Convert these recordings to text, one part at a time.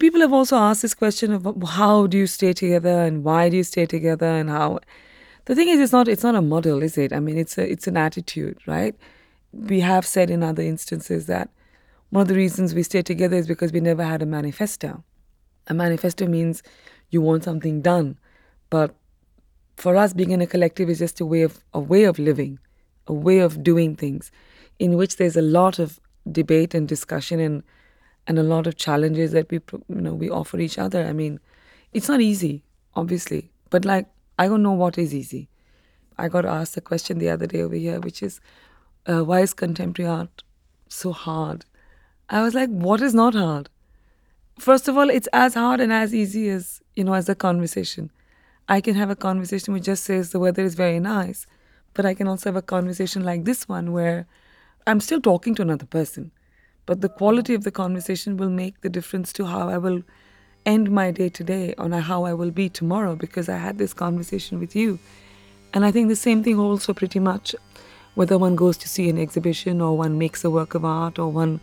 people have also asked this question of how do you stay together and why do you stay together and how the thing is it's not it's not a model is it? I mean it's a it's an attitude right? We have said in other instances that one of the reasons we stay together is because we never had a manifesto. A manifesto means you want something done but for us being in a collective is just a way of a way of living a way of doing things in which there's a lot of debate and discussion and and a lot of challenges that we you know we offer each other. I mean, it's not easy, obviously, but like I don't know what is easy. I got asked a question the other day over here, which is, uh, why is contemporary art so hard? I was like, what is not hard? First of all, it's as hard and as easy as you know as a conversation. I can have a conversation which just says the weather is very nice, but I can also have a conversation like this one where I'm still talking to another person but the quality of the conversation will make the difference to how I will end my day today or how I will be tomorrow because I had this conversation with you. And I think the same thing for pretty much whether one goes to see an exhibition or one makes a work of art or one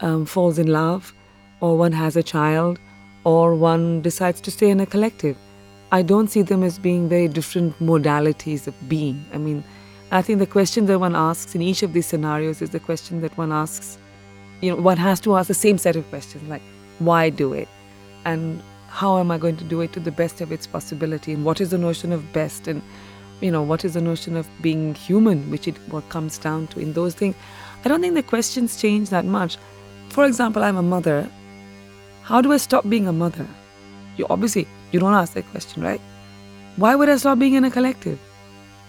um, falls in love or one has a child or one decides to stay in a collective. I don't see them as being very different modalities of being. I mean, I think the question that one asks in each of these scenarios is the question that one asks you know, one has to ask the same set of questions like, why do it? And how am I going to do it to the best of its possibility? And what is the notion of best? And, you know, what is the notion of being human, which it what comes down to in those things? I don't think the questions change that much. For example, I'm a mother. How do I stop being a mother? You obviously you don't ask that question, right? Why would I stop being in a collective?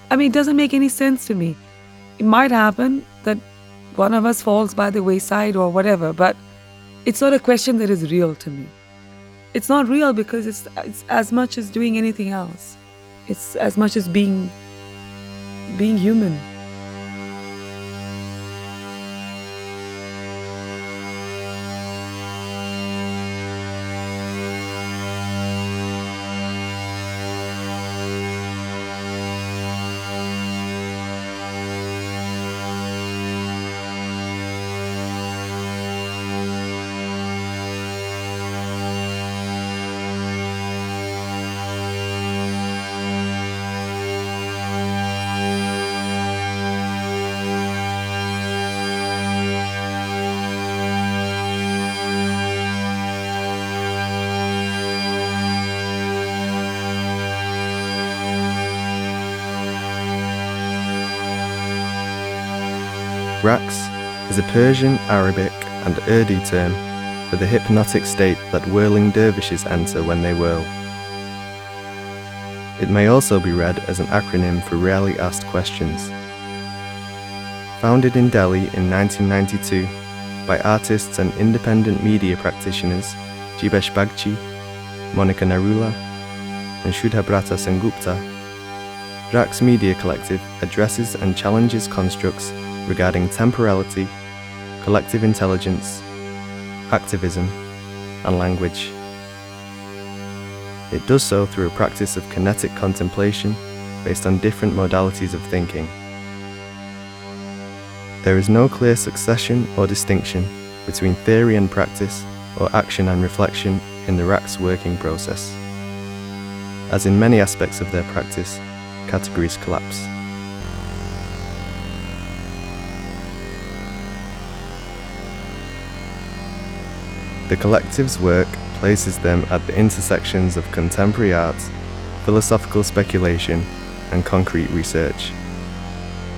I mean, it doesn't make any sense to me. It might happen that one of us falls by the wayside or whatever, but it's not a question that is real to me. It's not real because it's, it's as much as doing anything else. It's as much as being being human. Raqs is a Persian, Arabic, and Urdu term for the hypnotic state that whirling dervishes enter when they whirl. It may also be read as an acronym for rarely asked questions. Founded in Delhi in 1992 by artists and independent media practitioners Jibesh Bagchi, Monica Narula, and Shubhabrata Sengupta, Raqs Media Collective addresses and challenges constructs regarding temporality, collective intelligence, activism, and language. It does so through a practice of kinetic contemplation based on different modalities of thinking. There is no clear succession or distinction between theory and practice or action and reflection in the Raqs working process. As in many aspects of their practice, categories collapse. The collective's work places them at the intersections of contemporary art, philosophical speculation, and concrete research,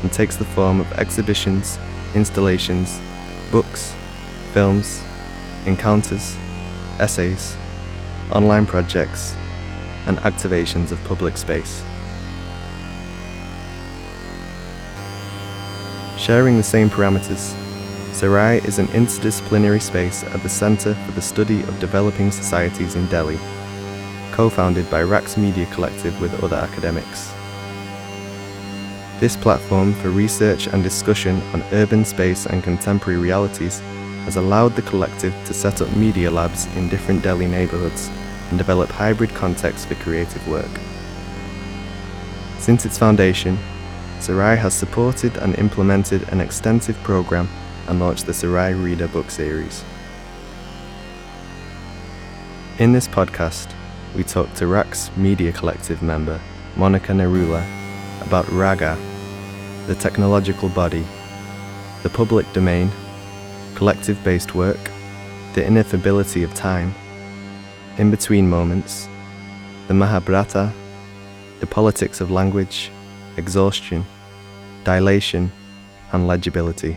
and takes the form of exhibitions, installations, books, films, encounters, essays, online projects, and activations of public space. Sharing the same parameters, Sarai is an interdisciplinary space at the Centre for the Study of Developing Societies in Delhi, co founded by Raqs Media Collective with other academics. This platform for research and discussion on urban space and contemporary realities has allowed the collective to set up media labs in different Delhi neighbourhoods and develop hybrid contexts for creative work. Since its foundation, Sarai has supported and implemented an extensive programme and launched the Sarai Reader book series. In this podcast, we talk to Raqs Media Collective member Monica Narula about Raga, the technological body, the public domain, collective based work, the ineffability of time, in between moments, the Mahabharata, the politics of language, exhaustion, dilation, and legibility.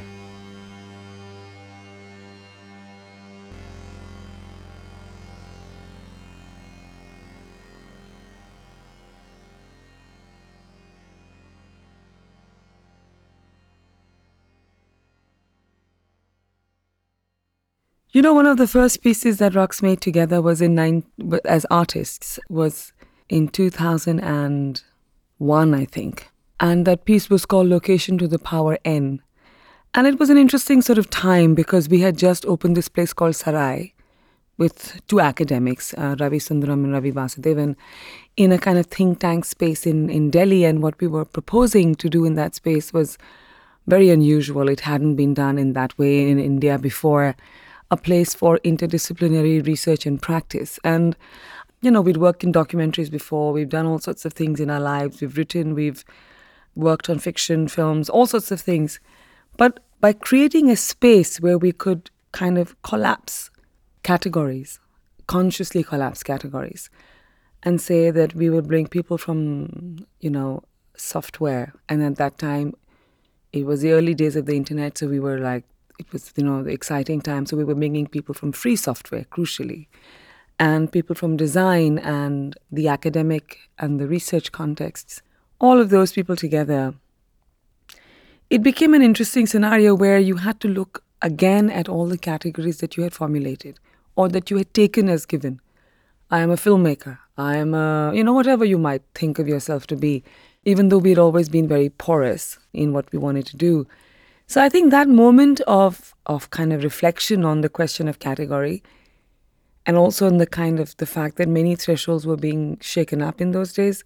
You know, one of the first pieces that Raqs made together was in nine as artists was in 2001, I think, and that piece was called "Location to the Power N," and it was an interesting sort of time because we had just opened this place called Sarai with two academics, uh, Ravi Sundaram and Ravi Vasudevan, in a kind of think tank space in, in Delhi. And what we were proposing to do in that space was very unusual. It hadn't been done in that way in India before a place for interdisciplinary research and practice. And, you know, we'd worked in documentaries before, we've done all sorts of things in our lives, we've written, we've worked on fiction, films, all sorts of things. But by creating a space where we could kind of collapse categories, consciously collapse categories, and say that we would bring people from, you know, software. And at that time, it was the early days of the internet, so we were like it was you know the exciting time so we were bringing people from free software crucially and people from design and the academic and the research contexts. All of those people together it became an interesting scenario where you had to look again at all the categories that you had formulated or that you had taken as given. I am a filmmaker. I am a you know whatever you might think of yourself to be even though we'd always been very porous in what we wanted to do so I think that moment of of kind of reflection on the question of category and also on the kind of the fact that many thresholds were being shaken up in those days.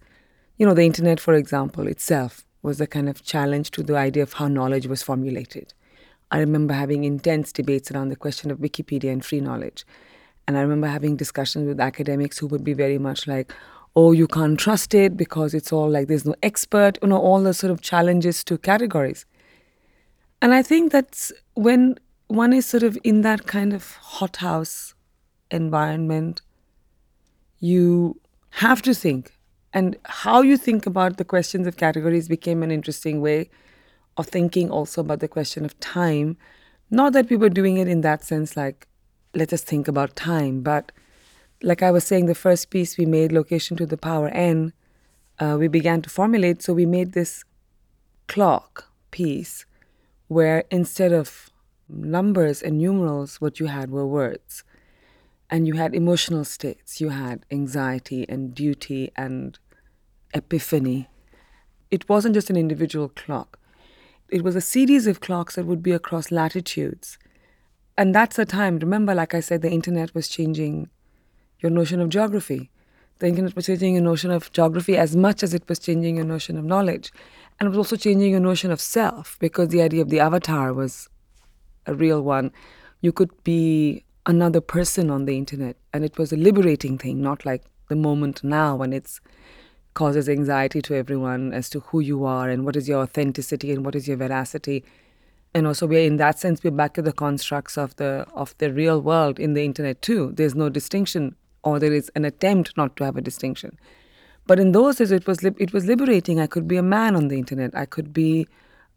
You know, the internet, for example, itself was a kind of challenge to the idea of how knowledge was formulated. I remember having intense debates around the question of Wikipedia and free knowledge. And I remember having discussions with academics who would be very much like, oh, you can't trust it because it's all like there's no expert, you know, all the sort of challenges to categories. And I think that's when one is sort of in that kind of hothouse environment, you have to think. And how you think about the questions of categories became an interesting way of thinking also about the question of time. Not that we were doing it in that sense, like, let us think about time, but like I was saying, the first piece we made, Location to the Power N, uh, we began to formulate. So we made this clock piece where instead of numbers and numerals, what you had were words. And you had emotional states, you had anxiety and duty and epiphany. It wasn't just an individual clock, it was a series of clocks that would be across latitudes. And that's the time, remember, like I said, the internet was changing your notion of geography. The internet was changing your notion of geography as much as it was changing your notion of knowledge. And it was also changing your notion of self because the idea of the avatar was a real one. You could be another person on the internet, and it was a liberating thing, not like the moment now when it's causes anxiety to everyone as to who you are and what is your authenticity and what is your veracity. And also, we're in that sense, we're back to the constructs of the of the real world in the internet too. There's no distinction, or there is an attempt not to have a distinction. But in those days, it was li- it was liberating. I could be a man on the internet. I could be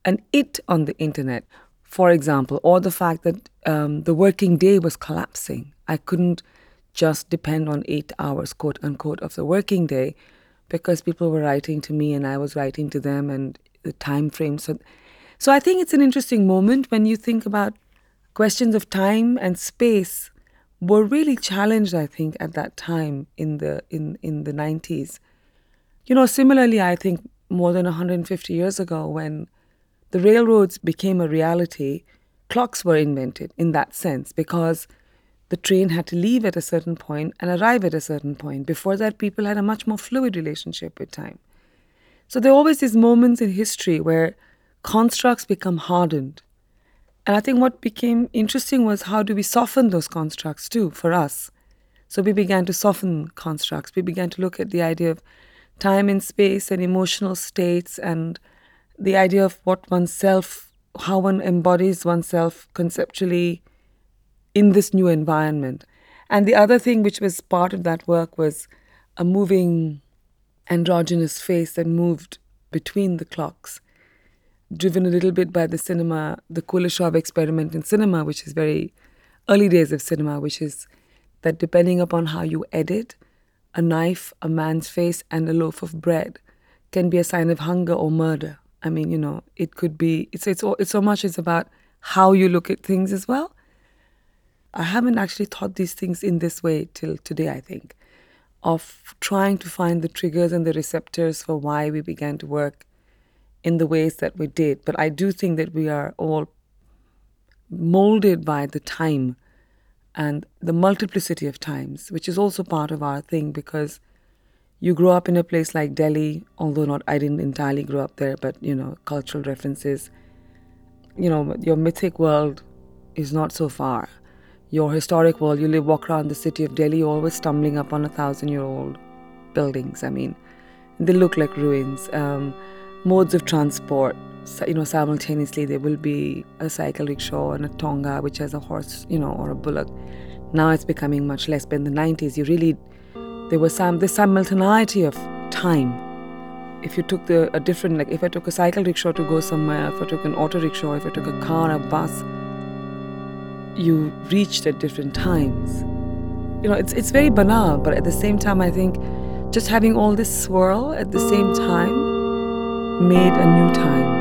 an it on the internet, for example, or the fact that um, the working day was collapsing. I couldn't just depend on eight hours, quote unquote, of the working day, because people were writing to me and I was writing to them, and the time frame. So, so I think it's an interesting moment when you think about questions of time and space were really challenged. I think at that time in the in in the nineties you know, similarly, I think more than 150 years ago, when the railroads became a reality, clocks were invented in that sense because the train had to leave at a certain point and arrive at a certain point. Before that, people had a much more fluid relationship with time. So there are always these moments in history where constructs become hardened. And I think what became interesting was how do we soften those constructs too for us? So we began to soften constructs. We began to look at the idea of time and space and emotional states and the idea of what oneself, how one embodies oneself conceptually in this new environment. And the other thing which was part of that work was a moving androgynous face that moved between the clocks, driven a little bit by the cinema, the Kuleshov experiment in cinema, which is very early days of cinema, which is that depending upon how you edit, a knife, a man's face, and a loaf of bread can be a sign of hunger or murder. I mean, you know, it could be. It's it's it's so much. It's about how you look at things as well. I haven't actually thought these things in this way till today. I think of trying to find the triggers and the receptors for why we began to work in the ways that we did. But I do think that we are all molded by the time and the multiplicity of times, which is also part of our thing because you grow up in a place like Delhi, although not I didn't entirely grow up there, but you know, cultural references. You know, your mythic world is not so far your historic world, you live, walk around the city of Delhi, always stumbling upon a thousand year old buildings. I mean, they look like ruins. Um, modes of transport, you know, simultaneously there will be a cycle rickshaw and a tonga which has a horse, you know, or a bullock. Now it's becoming much less. But in the 90s, you really, there was some, the simultaneity of time. If you took the, a different, like if I took a cycle rickshaw to go somewhere, if I took an auto rickshaw, if I took a car, a bus, you reached at different times. You know, it's it's very banal, but at the same time, I think just having all this swirl at the same time made a new time.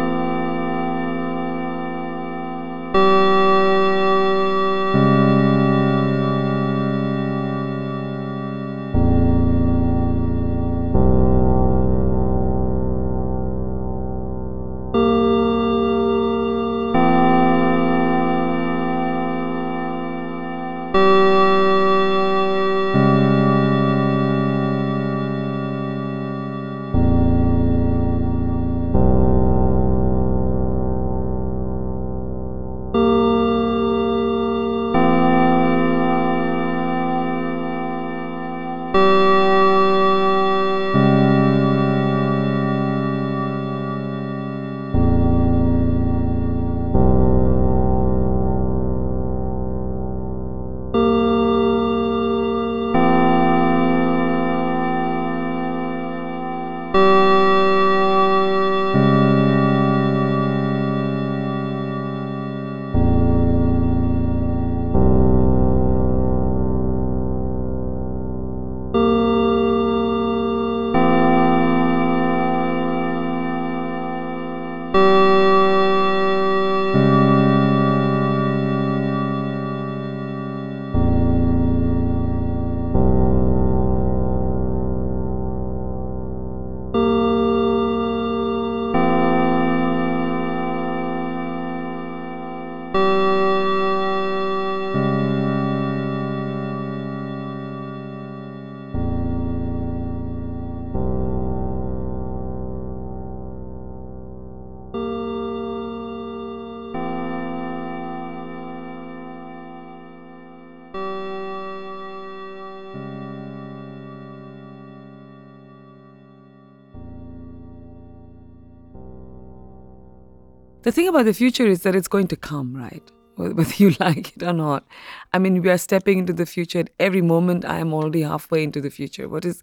The thing about the future is that it's going to come, right? Whether you like it or not. I mean, we are stepping into the future at every moment. I am already halfway into the future. What is,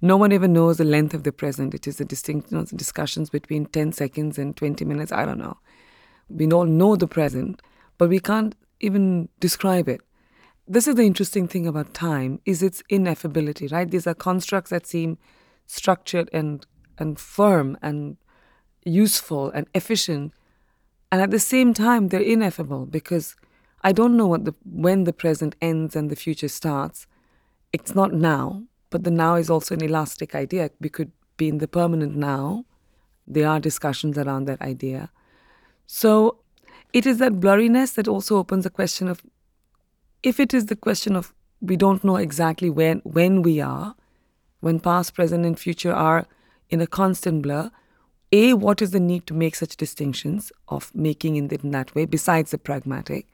no one ever knows the length of the present. It is a distinct you know, discussions between 10 seconds and 20 minutes. I don't know. We all know the present, but we can't even describe it. This is the interesting thing about time is its ineffability, right? These are constructs that seem structured and and firm and useful and efficient and at the same time, they're ineffable because I don't know what the, when the present ends and the future starts. It's not now, but the now is also an elastic idea. We could be in the permanent now. There are discussions around that idea. So it is that blurriness that also opens the question of if it is the question of we don't know exactly when when we are, when past, present, and future are in a constant blur, a, what is the need to make such distinctions of making in that way, besides the pragmatic?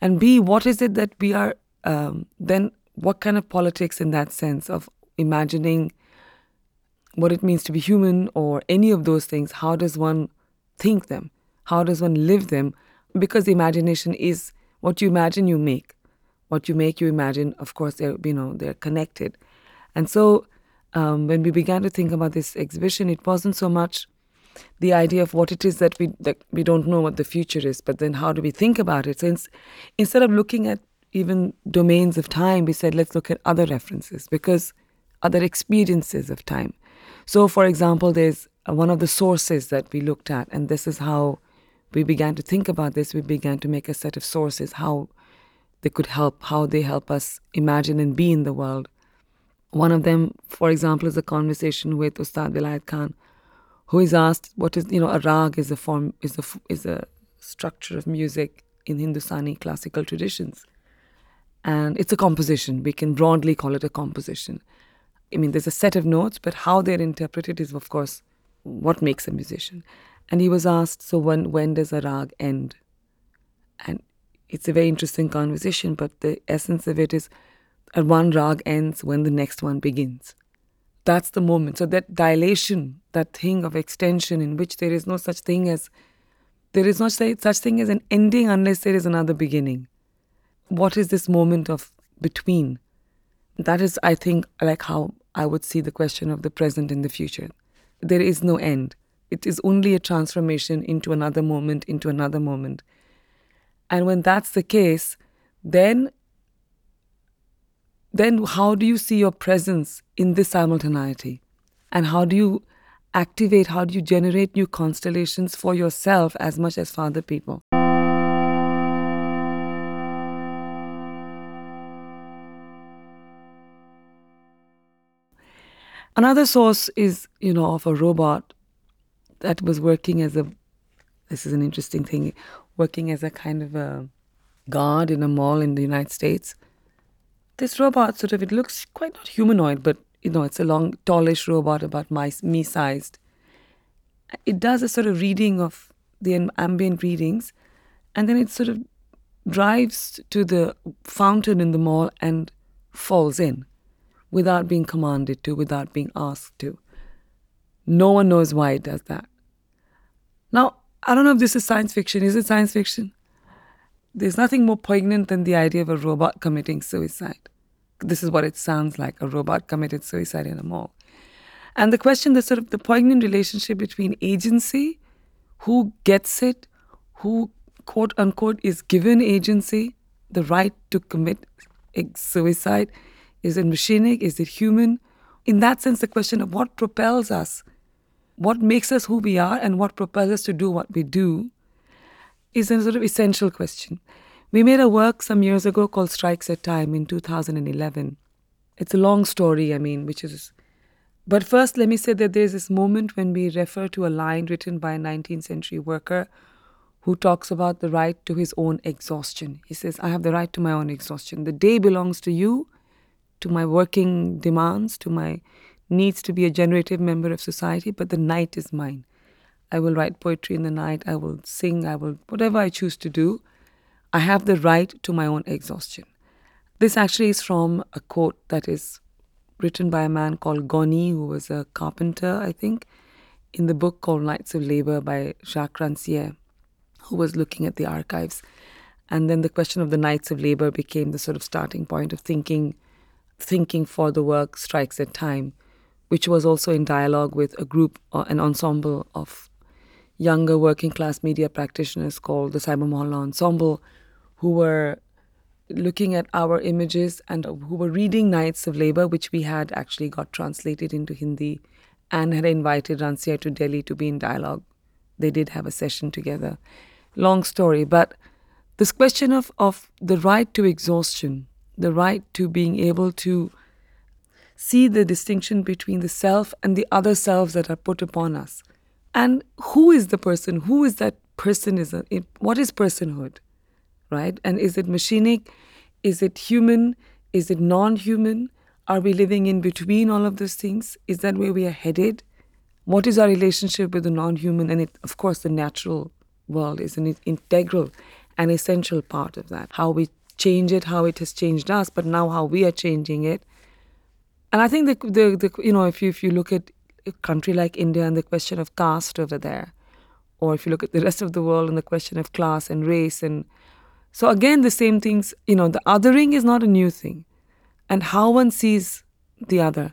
And B, what is it that we are um, then what kind of politics in that sense of imagining what it means to be human or any of those things? How does one think them? How does one live them? Because the imagination is what you imagine, you make. What you make, you imagine. Of course, they're you know they're connected, and so um, when we began to think about this exhibition, it wasn't so much the idea of what it is that we that we don't know what the future is, but then how do we think about it? Since instead of looking at even domains of time, we said let's look at other references because other experiences of time. So, for example, there's one of the sources that we looked at, and this is how we began to think about this. We began to make a set of sources how they could help, how they help us imagine and be in the world. One of them, for example, is a conversation with Ustad Vilayat Khan, who is asked what is you know a rag is a form is a is a structure of music in Hindustani classical traditions, and it's a composition. We can broadly call it a composition. I mean, there's a set of notes, but how they're interpreted is, of course, what makes a musician. And he was asked, so when when does a rag end? And it's a very interesting conversation, but the essence of it is, at one rag ends when the next one begins. That's the moment. So that dilation, that thing of extension, in which there is no such thing as there is no such thing as an ending unless there is another beginning. What is this moment of between? That is, I think, like how I would see the question of the present and the future. There is no end. It is only a transformation into another moment, into another moment. And when that's the case, then then how do you see your presence in this simultaneity? And how do you activate, how do you generate new constellations for yourself as much as for other people? Another source is, you know, of a robot that was working as a, this is an interesting thing, working as a kind of a guard in a mall in the United States. This robot sort of, it looks quite not humanoid, but, you know, it's a long, tallish robot about my, me sized. It does a sort of reading of the ambient readings, and then it sort of drives to the fountain in the mall and falls in without being commanded to, without being asked to. No one knows why it does that. Now, I don't know if this is science fiction. Is it science fiction? There's nothing more poignant than the idea of a robot committing suicide. This is what it sounds like a robot committed suicide in a mall. And the question, the sort of the poignant relationship between agency, who gets it, who quote unquote is given agency, the right to commit suicide, is it machinic? Is it human? In that sense, the question of what propels us, what makes us who we are, and what propels us to do what we do is a sort of essential question. We made a work some years ago called Strikes at Time in 2011. It's a long story, I mean, which is. But first, let me say that there's this moment when we refer to a line written by a 19th century worker who talks about the right to his own exhaustion. He says, I have the right to my own exhaustion. The day belongs to you, to my working demands, to my needs to be a generative member of society, but the night is mine. I will write poetry in the night, I will sing, I will, whatever I choose to do. I have the right to my own exhaustion. This actually is from a quote that is written by a man called Gauny, who was a carpenter, I think, in the book called Nights of Labor by Jacques Rancière, who was looking at the archives. And then the question of the Nights of Labor became the sort of starting point of thinking thinking for the work strikes at time, which was also in dialogue with a group, uh, an ensemble of younger working class media practitioners called the Cyber Mohalla Ensemble, who were looking at our images and who were reading Nights of Labor, which we had actually got translated into Hindi and had invited Rancière to Delhi to be in dialogue. They did have a session together. Long story, but this question of, of the right to exhaustion the right to being able to see the distinction between the self and the other selves that are put upon us. And who is the person? Who is that person? Is a, what is personhood, right? And is it machinic? Is it human? Is it non-human? Are we living in between all of those things? Is that where we are headed? What is our relationship with the non-human? And it, of course, the natural world is an integral and essential part of that. How we change it how it has changed us, but now how we are changing it. And I think the, the, the you know if you if you look at a country like India and the question of caste over there, or if you look at the rest of the world and the question of class and race and so again the same things you know the othering is not a new thing. And how one sees the other.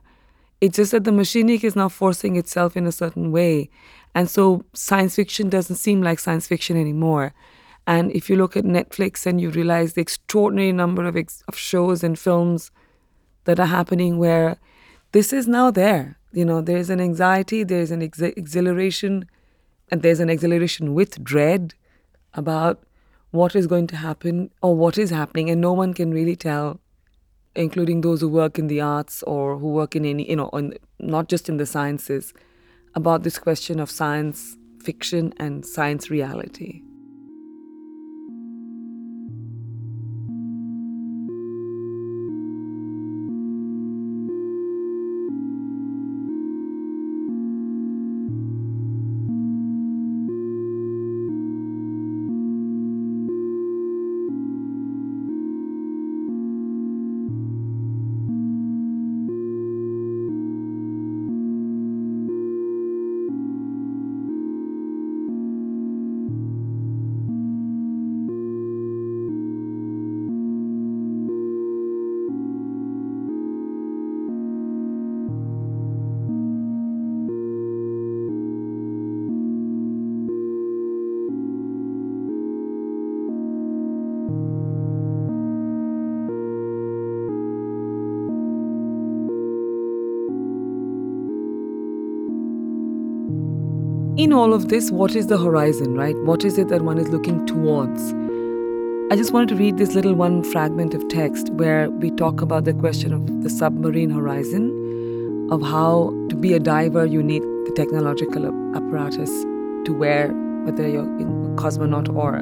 It's just that the machinic is now forcing itself in a certain way. And so science fiction doesn't seem like science fiction anymore. And if you look at netflix and you realize the extraordinary number of, ex- of shows and films that are happening where this is now there. You know there's an anxiety there's an ex- exhilaration and there's an exhilaration with dread about what is going to happen or what is happening and no one can really tell including those who work in the arts or who work in any you know on, not just in the sciences about this question of science fiction and science reality in all of this, what is the horizon, right? What is it that one is looking towards? I just wanted to read this little one fragment of text where we talk about the question of the submarine horizon, of how to be a diver, you need the technological apparatus to wear, whether you're a cosmonaut or,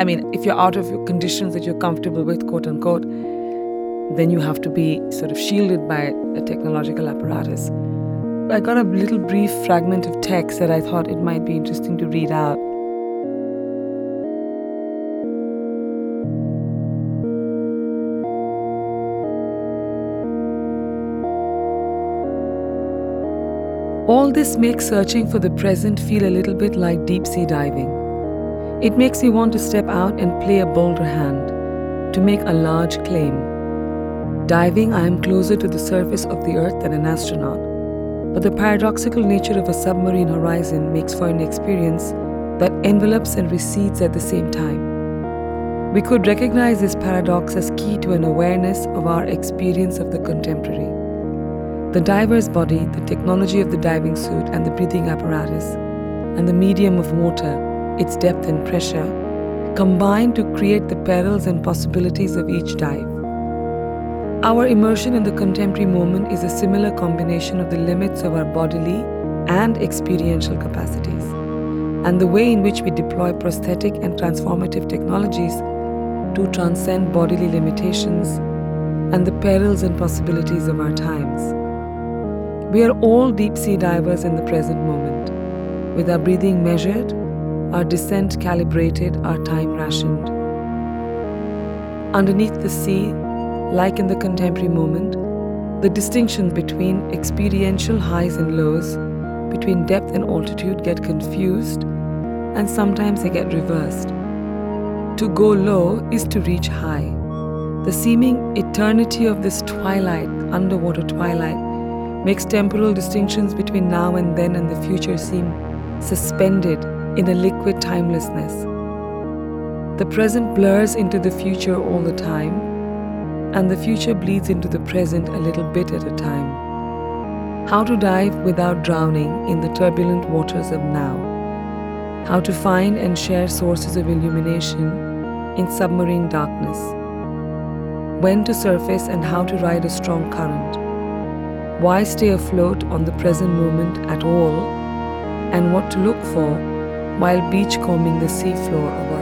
I mean, if you're out of your conditions that you're comfortable with, quote unquote, then you have to be sort of shielded by a technological apparatus. I got a little brief fragment of text that I thought it might be interesting to read out. All this makes searching for the present feel a little bit like deep sea diving. It makes me want to step out and play a bolder hand, to make a large claim. Diving, I am closer to the surface of the earth than an astronaut. But the paradoxical nature of a submarine horizon makes for an experience that envelops and recedes at the same time. We could recognize this paradox as key to an awareness of our experience of the contemporary. The diver's body, the technology of the diving suit and the breathing apparatus, and the medium of water, its depth and pressure, combine to create the perils and possibilities of each dive. Our immersion in the contemporary moment is a similar combination of the limits of our bodily and experiential capacities, and the way in which we deploy prosthetic and transformative technologies to transcend bodily limitations and the perils and possibilities of our times. We are all deep sea divers in the present moment, with our breathing measured, our descent calibrated, our time rationed. Underneath the sea, like in the contemporary moment, the distinctions between experiential highs and lows, between depth and altitude get confused, and sometimes they get reversed. To go low is to reach high. The seeming eternity of this twilight, underwater twilight, makes temporal distinctions between now and then and the future seem suspended in a liquid timelessness. The present blurs into the future all the time, and the future bleeds into the present a little bit at a time. How to dive without drowning in the turbulent waters of now. How to find and share sources of illumination in submarine darkness. When to surface and how to ride a strong current. Why stay afloat on the present moment at all, and what to look for while beachcombing the seafloor of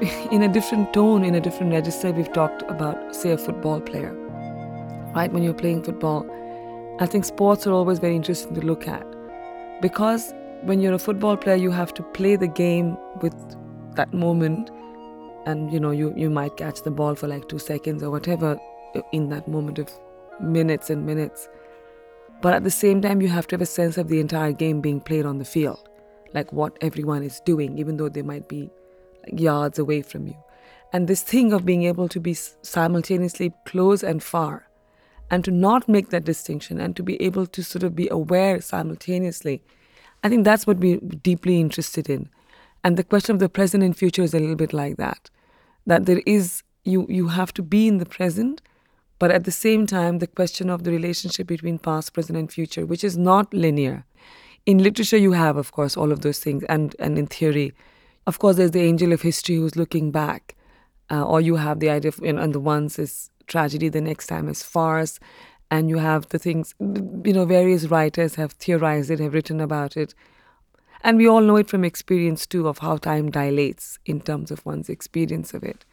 in a different tone, in a different register, we've talked about, say, a football player, right? When you're playing football, I think sports are always very interesting to look at because when you're a football player, you have to play the game with that moment, and you know, you, you might catch the ball for like two seconds or whatever in that moment of minutes and minutes. But at the same time, you have to have a sense of the entire game being played on the field, like what everyone is doing, even though they might be yards away from you. And this thing of being able to be simultaneously close and far, and to not make that distinction, and to be able to sort of be aware simultaneously, I think that's what we're deeply interested in. And the question of the present and future is a little bit like that. That there is, you, you have to be in the present, but at the same time, the question of the relationship between past, present, and future, which is not linear. In literature, you have, of course, all of those things, and, and in theory, of course, there's the angel of history who's looking back, uh, or you have the idea of, you know, and the once is tragedy, the next time is farce, and you have the things, you know, various writers have theorized it, have written about it. And we all know it from experience too of how time dilates in terms of one's experience of it.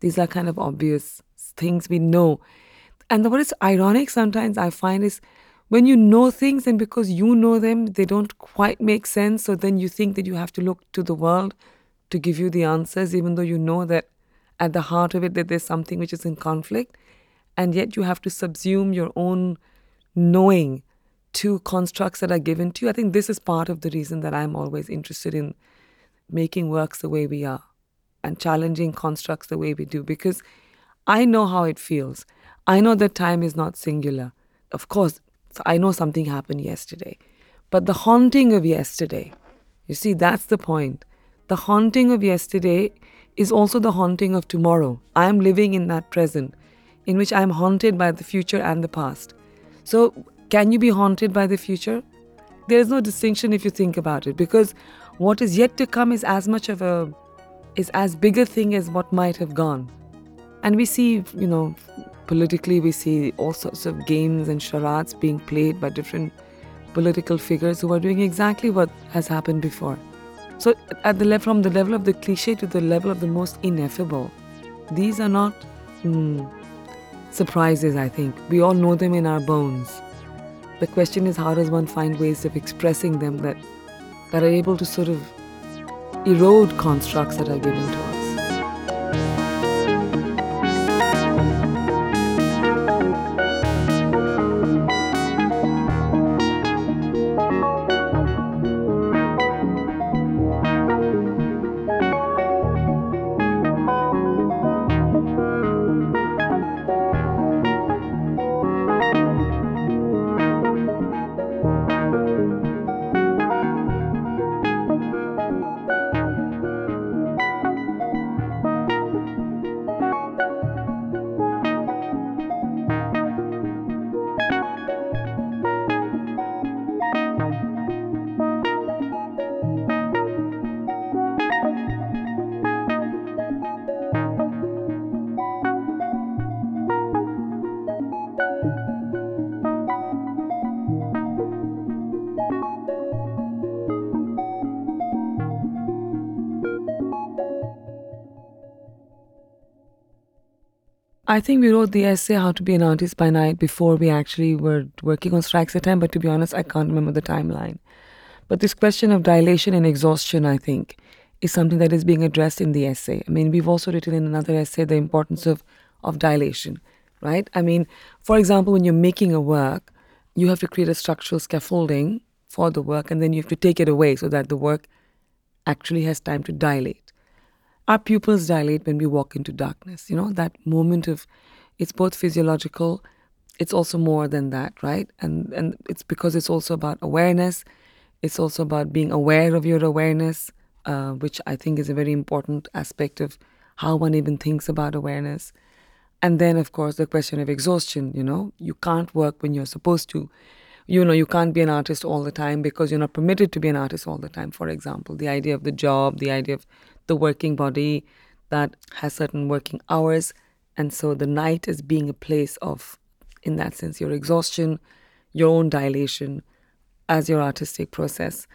These are kind of obvious things we know and what is ironic sometimes I find is when you know things and because you know them, they don't quite make sense. So then you think that you have to look to the world to give you the answers, even though you know that at the heart of it that there's something which is in conflict. And yet you have to subsume your own knowing to constructs that are given to you. I think this is part of the reason that I'm always interested in making works the way we are and challenging constructs the way we do because I know how it feels. I know that time is not singular. Of course, I know something happened yesterday. But the haunting of yesterday, you see, that's the point. The haunting of yesterday is also the haunting of tomorrow. I am living in that present, in which I am haunted by the future and the past. So, can you be haunted by the future? There is no distinction if you think about it, because what is yet to come is as much of a is as big a thing as what might have gone. And we see, you know, politically, we see all sorts of games and charades being played by different political figures who are doing exactly what has happened before. So, at the level, from the level of the cliche to the level of the most ineffable, these are not mm, surprises. I think we all know them in our bones. The question is, how does one find ways of expressing them that that are able to sort of erode constructs that are given to us? I think we wrote the essay How to Be an Artist by Night before we actually were working on Strikes at Time, but to be honest, I can't remember the timeline. But this question of dilation and exhaustion, I think, is something that is being addressed in the essay. I mean, we've also written in another essay the importance of, of dilation, right? I mean, for example, when you're making a work, you have to create a structural scaffolding for the work, and then you have to take it away so that the work actually has time to dilate our pupils dilate when we walk into darkness. You know, that moment of it's both physiological, it's also more than that, right? And and it's because it's also about awareness. It's also about being aware of your awareness, uh, which I think is a very important aspect of how one even thinks about awareness. And then, of course, the question of exhaustion. You know, you can't work when you're supposed to. You know, you can't be an artist all the time because you're not permitted to be an artist all the time. For example, the idea of the job, the idea of the working body that has certain working hours. And so the night is being a place of, in that sense, your exhaustion, your own dilation as your artistic process.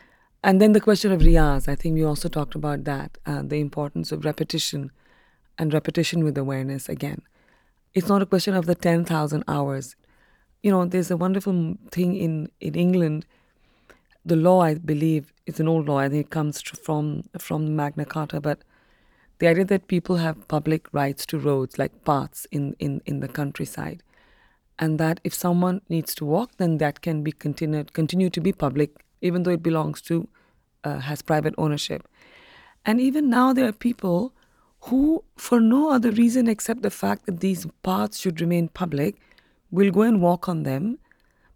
And then the question of riyaz, I think we also talked about that, uh, the importance of repetition and repetition with awareness again. It's not a question of the 10,000 hours. You know, there's a wonderful thing in, in England. The law, I believe, is an old law. I think it comes from, from Magna Carta, but the idea that people have public rights to roads, like paths in, in, in the countryside, and that if someone needs to walk, then that can be continued, continue to be public, even though it belongs to, uh, has private ownership. And even now, there are people who, for no other reason except the fact that these paths should remain public, will go and walk on them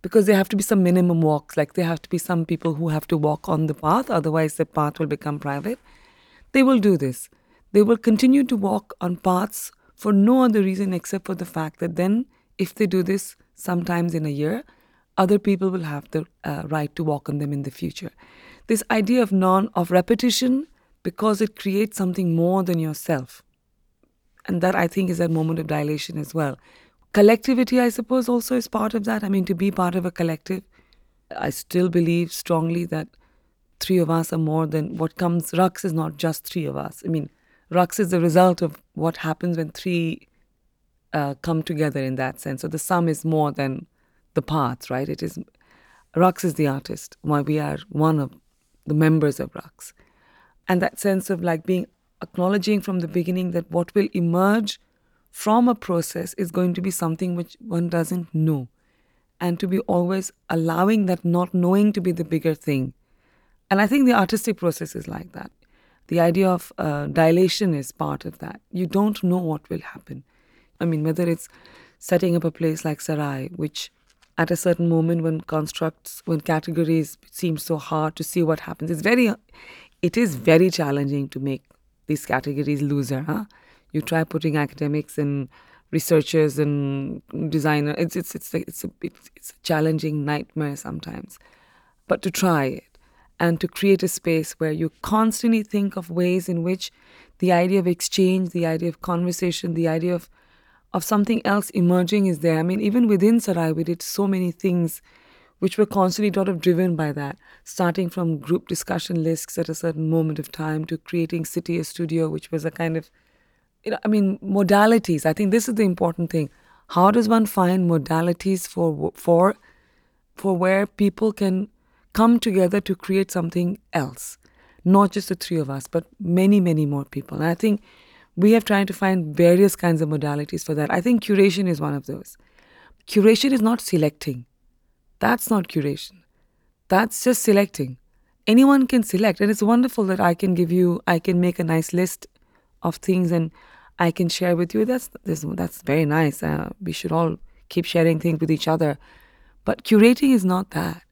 because there have to be some minimum walks. Like there have to be some people who have to walk on the path, otherwise, the path will become private. They will do this. They will continue to walk on paths for no other reason except for the fact that then, if they do this sometimes in a year, other people will have the uh, right to walk on them in the future. This idea of non of repetition because it creates something more than yourself. And that I think is that moment of dilation as well. Collectivity, I suppose, also is part of that. I mean, to be part of a collective, I still believe strongly that three of us are more than what comes. Raqs is not just three of us. I mean, Raqs is the result of what happens when three uh, come together in that sense. So the sum is more than the parts, right? It is Raqs is the artist. Why we are one of the members of Raqs and that sense of like being acknowledging from the beginning that what will emerge from a process is going to be something which one doesn't know and to be always allowing that not knowing to be the bigger thing and i think the artistic process is like that the idea of uh, dilation is part of that you don't know what will happen i mean whether it's setting up a place like sarai which at a certain moment when constructs when categories seem so hard to see what happens it's very it is very challenging to make these categories looser. Huh? You try putting academics and researchers and designers. It's it's it's it's a it's a challenging nightmare sometimes, but to try it and to create a space where you constantly think of ways in which the idea of exchange, the idea of conversation, the idea of of something else emerging is there. I mean, even within Sarai, we did so many things which were constantly sort of driven by that, starting from group discussion lists at a certain moment of time to creating City a Studio, which was a kind of, you know, I mean, modalities. I think this is the important thing. How does one find modalities for for for where people can come together to create something else, not just the three of us, but many, many more people. And I think we have tried to find various kinds of modalities for that. I think curation is one of those. Curation is not selecting that's not curation. That's just selecting. Anyone can select, and it's wonderful that I can give you, I can make a nice list of things and I can share with you. That's that's, that's very nice. Uh, we should all keep sharing things with each other. But curating is not that.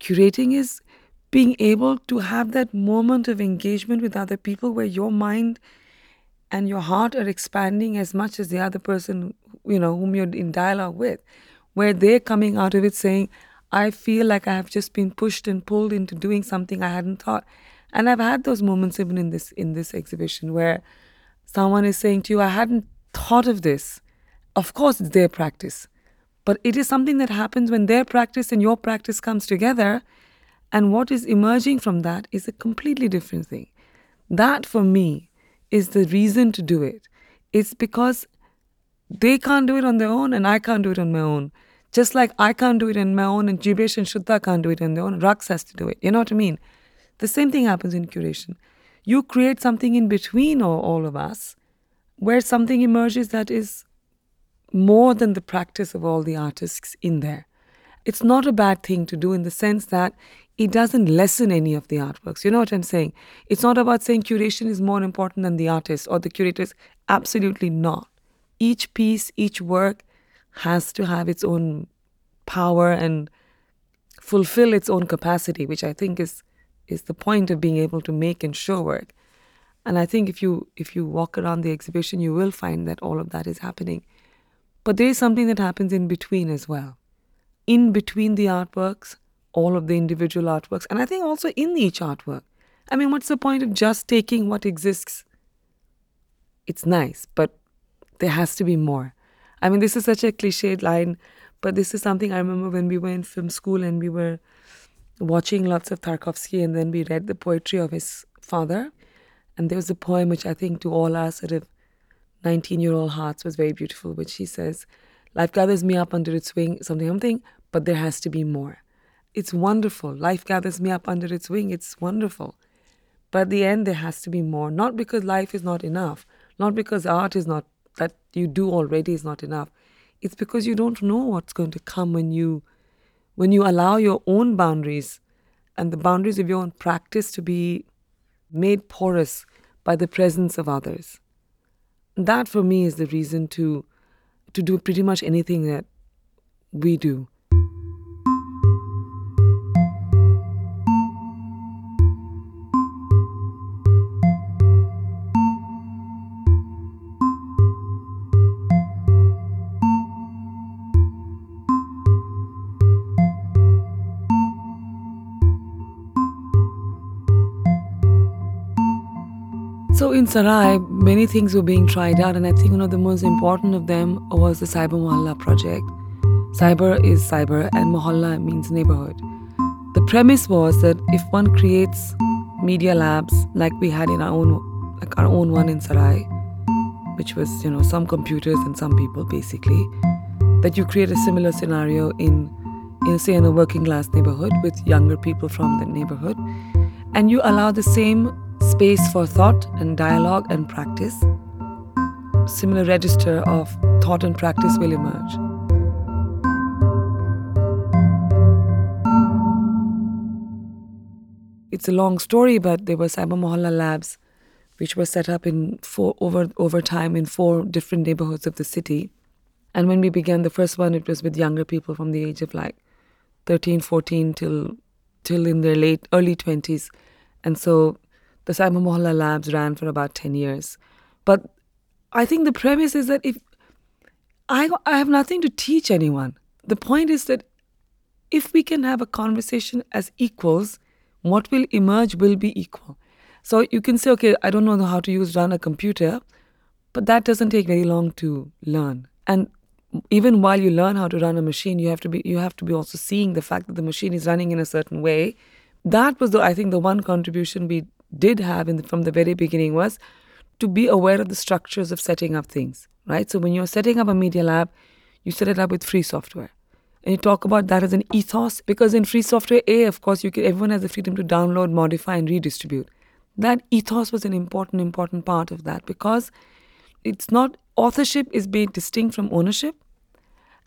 Curating is being able to have that moment of engagement with other people where your mind and your heart are expanding as much as the other person, you know, whom you're in dialogue with, where they're coming out of it saying, I feel like I have just been pushed and pulled into doing something I hadn't thought. And I've had those moments even in this in this exhibition where someone is saying to you, I hadn't thought of this. Of course it's their practice. But it is something that happens when their practice and your practice comes together. And what is emerging from that is a completely different thing. That for me is the reason to do it. It's because they can't do it on their own and I can't do it on my own. Just like I can't do it on my own and Jeebesh and Shuddha can't do it on their own, Raqs has to do it. You know what I mean? The same thing happens in curation. You create something in between all, all of us where something emerges that is more than the practice of all the artists in there. It's not a bad thing to do in the sense that it doesn't lessen any of the artworks. You know what I'm saying? It's not about saying curation is more important than the artist or the curators. Absolutely not. Each piece, each work has to have its own power and fulfill its own capacity, which I think is is the point of being able to make and show work. And I think if you if you walk around the exhibition, you will find that all of that is happening. But there is something that happens in between as well. In between the artworks, all of the individual artworks, and I think also in each artwork. I mean, what's the point of just taking what exists? It's nice, but there has to be more. I mean, this is such a cliched line, but this is something I remember when we were in film school and we were watching lots of Tarkovsky, and then we read the poetry of his father. And there was a poem which I think to all our sort of 19 year old hearts was very beautiful, which he says, Life gathers me up under its wing, something, something, but there has to be more. It's wonderful. Life gathers me up under its wing. It's wonderful. But at the end, there has to be more. Not because life is not enough, not because art is not, that you do already is not enough. It's because you don't know what's going to come when you, when you allow your own boundaries and the boundaries of your own practice to be made porous by the presence of others. That for me is the reason to to do pretty much anything that we do. In Sarai, many things were being tried out, and I think one of the most important of them was the Cyber Mohalla project. Cyber is cyber, and Mohalla means neighborhood. The premise was that if one creates media labs like we had in our own, like our own one in Sarai, which was you know some computers and some people basically, that you create a similar scenario in, in say in a working class neighborhood with younger people from the neighborhood, and you allow the same space for thought and dialogue and practice, similar register of thought and practice will emerge. It's a long story, but there were Cyber Mohalla labs, which were set up in four over over time in four different neighborhoods of the city. And when we began the first one, it was with younger people from the age of like 13, 14 till till in their late early 20s. And so the Cyber Mohalla labs ran for about 10 years. But I think the premise is that if I, I have nothing to teach anyone, the point is that if we can have a conversation as equals, what will emerge will be equal. So you can say, okay, I don't know how to use run a computer, but that doesn't take very long to learn. And even while you learn how to run a machine, you have to be you have to be also seeing the fact that the machine is running in a certain way. That was the I think the one contribution we did have in the, from the very beginning was to be aware of the structures of setting up things, right? So when you're setting up a media lab, you set it up with free software. And you talk about that as an ethos because in free software, A, of course, you can, everyone has the freedom to download, modify, and redistribute. That ethos was an important, important part of that because it's not, authorship is being distinct from ownership.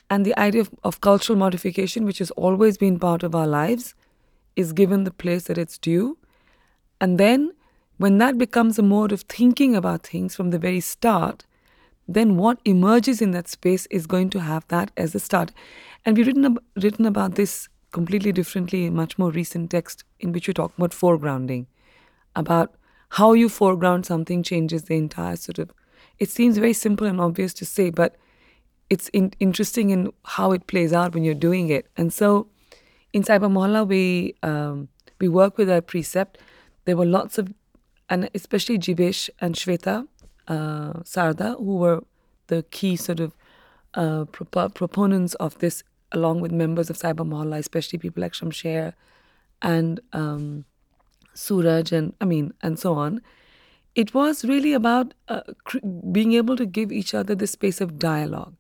And the idea of, of cultural modification, which has always been part of our lives, is given the place that it's due and then, when that becomes a mode of thinking about things from the very start, then what emerges in that space is going to have that as a start. And we've written, ab- written about this completely differently in much more recent text in which we talk about foregrounding, about how you foreground something changes the entire sort of. It seems very simple and obvious to say, but it's in, interesting in how it plays out when you're doing it. And so, in Cyber Mohalla, we um, we work with a precept there were lots of, and especially Jeebesh and Shweta uh, Sarda, who were the key sort of uh, prop- proponents of this, along with members of Cyber Mohalla, especially people like Shamsher and um, Suraj, and I mean, and so on. It was really about uh, cr- being able to give each other the space of dialogue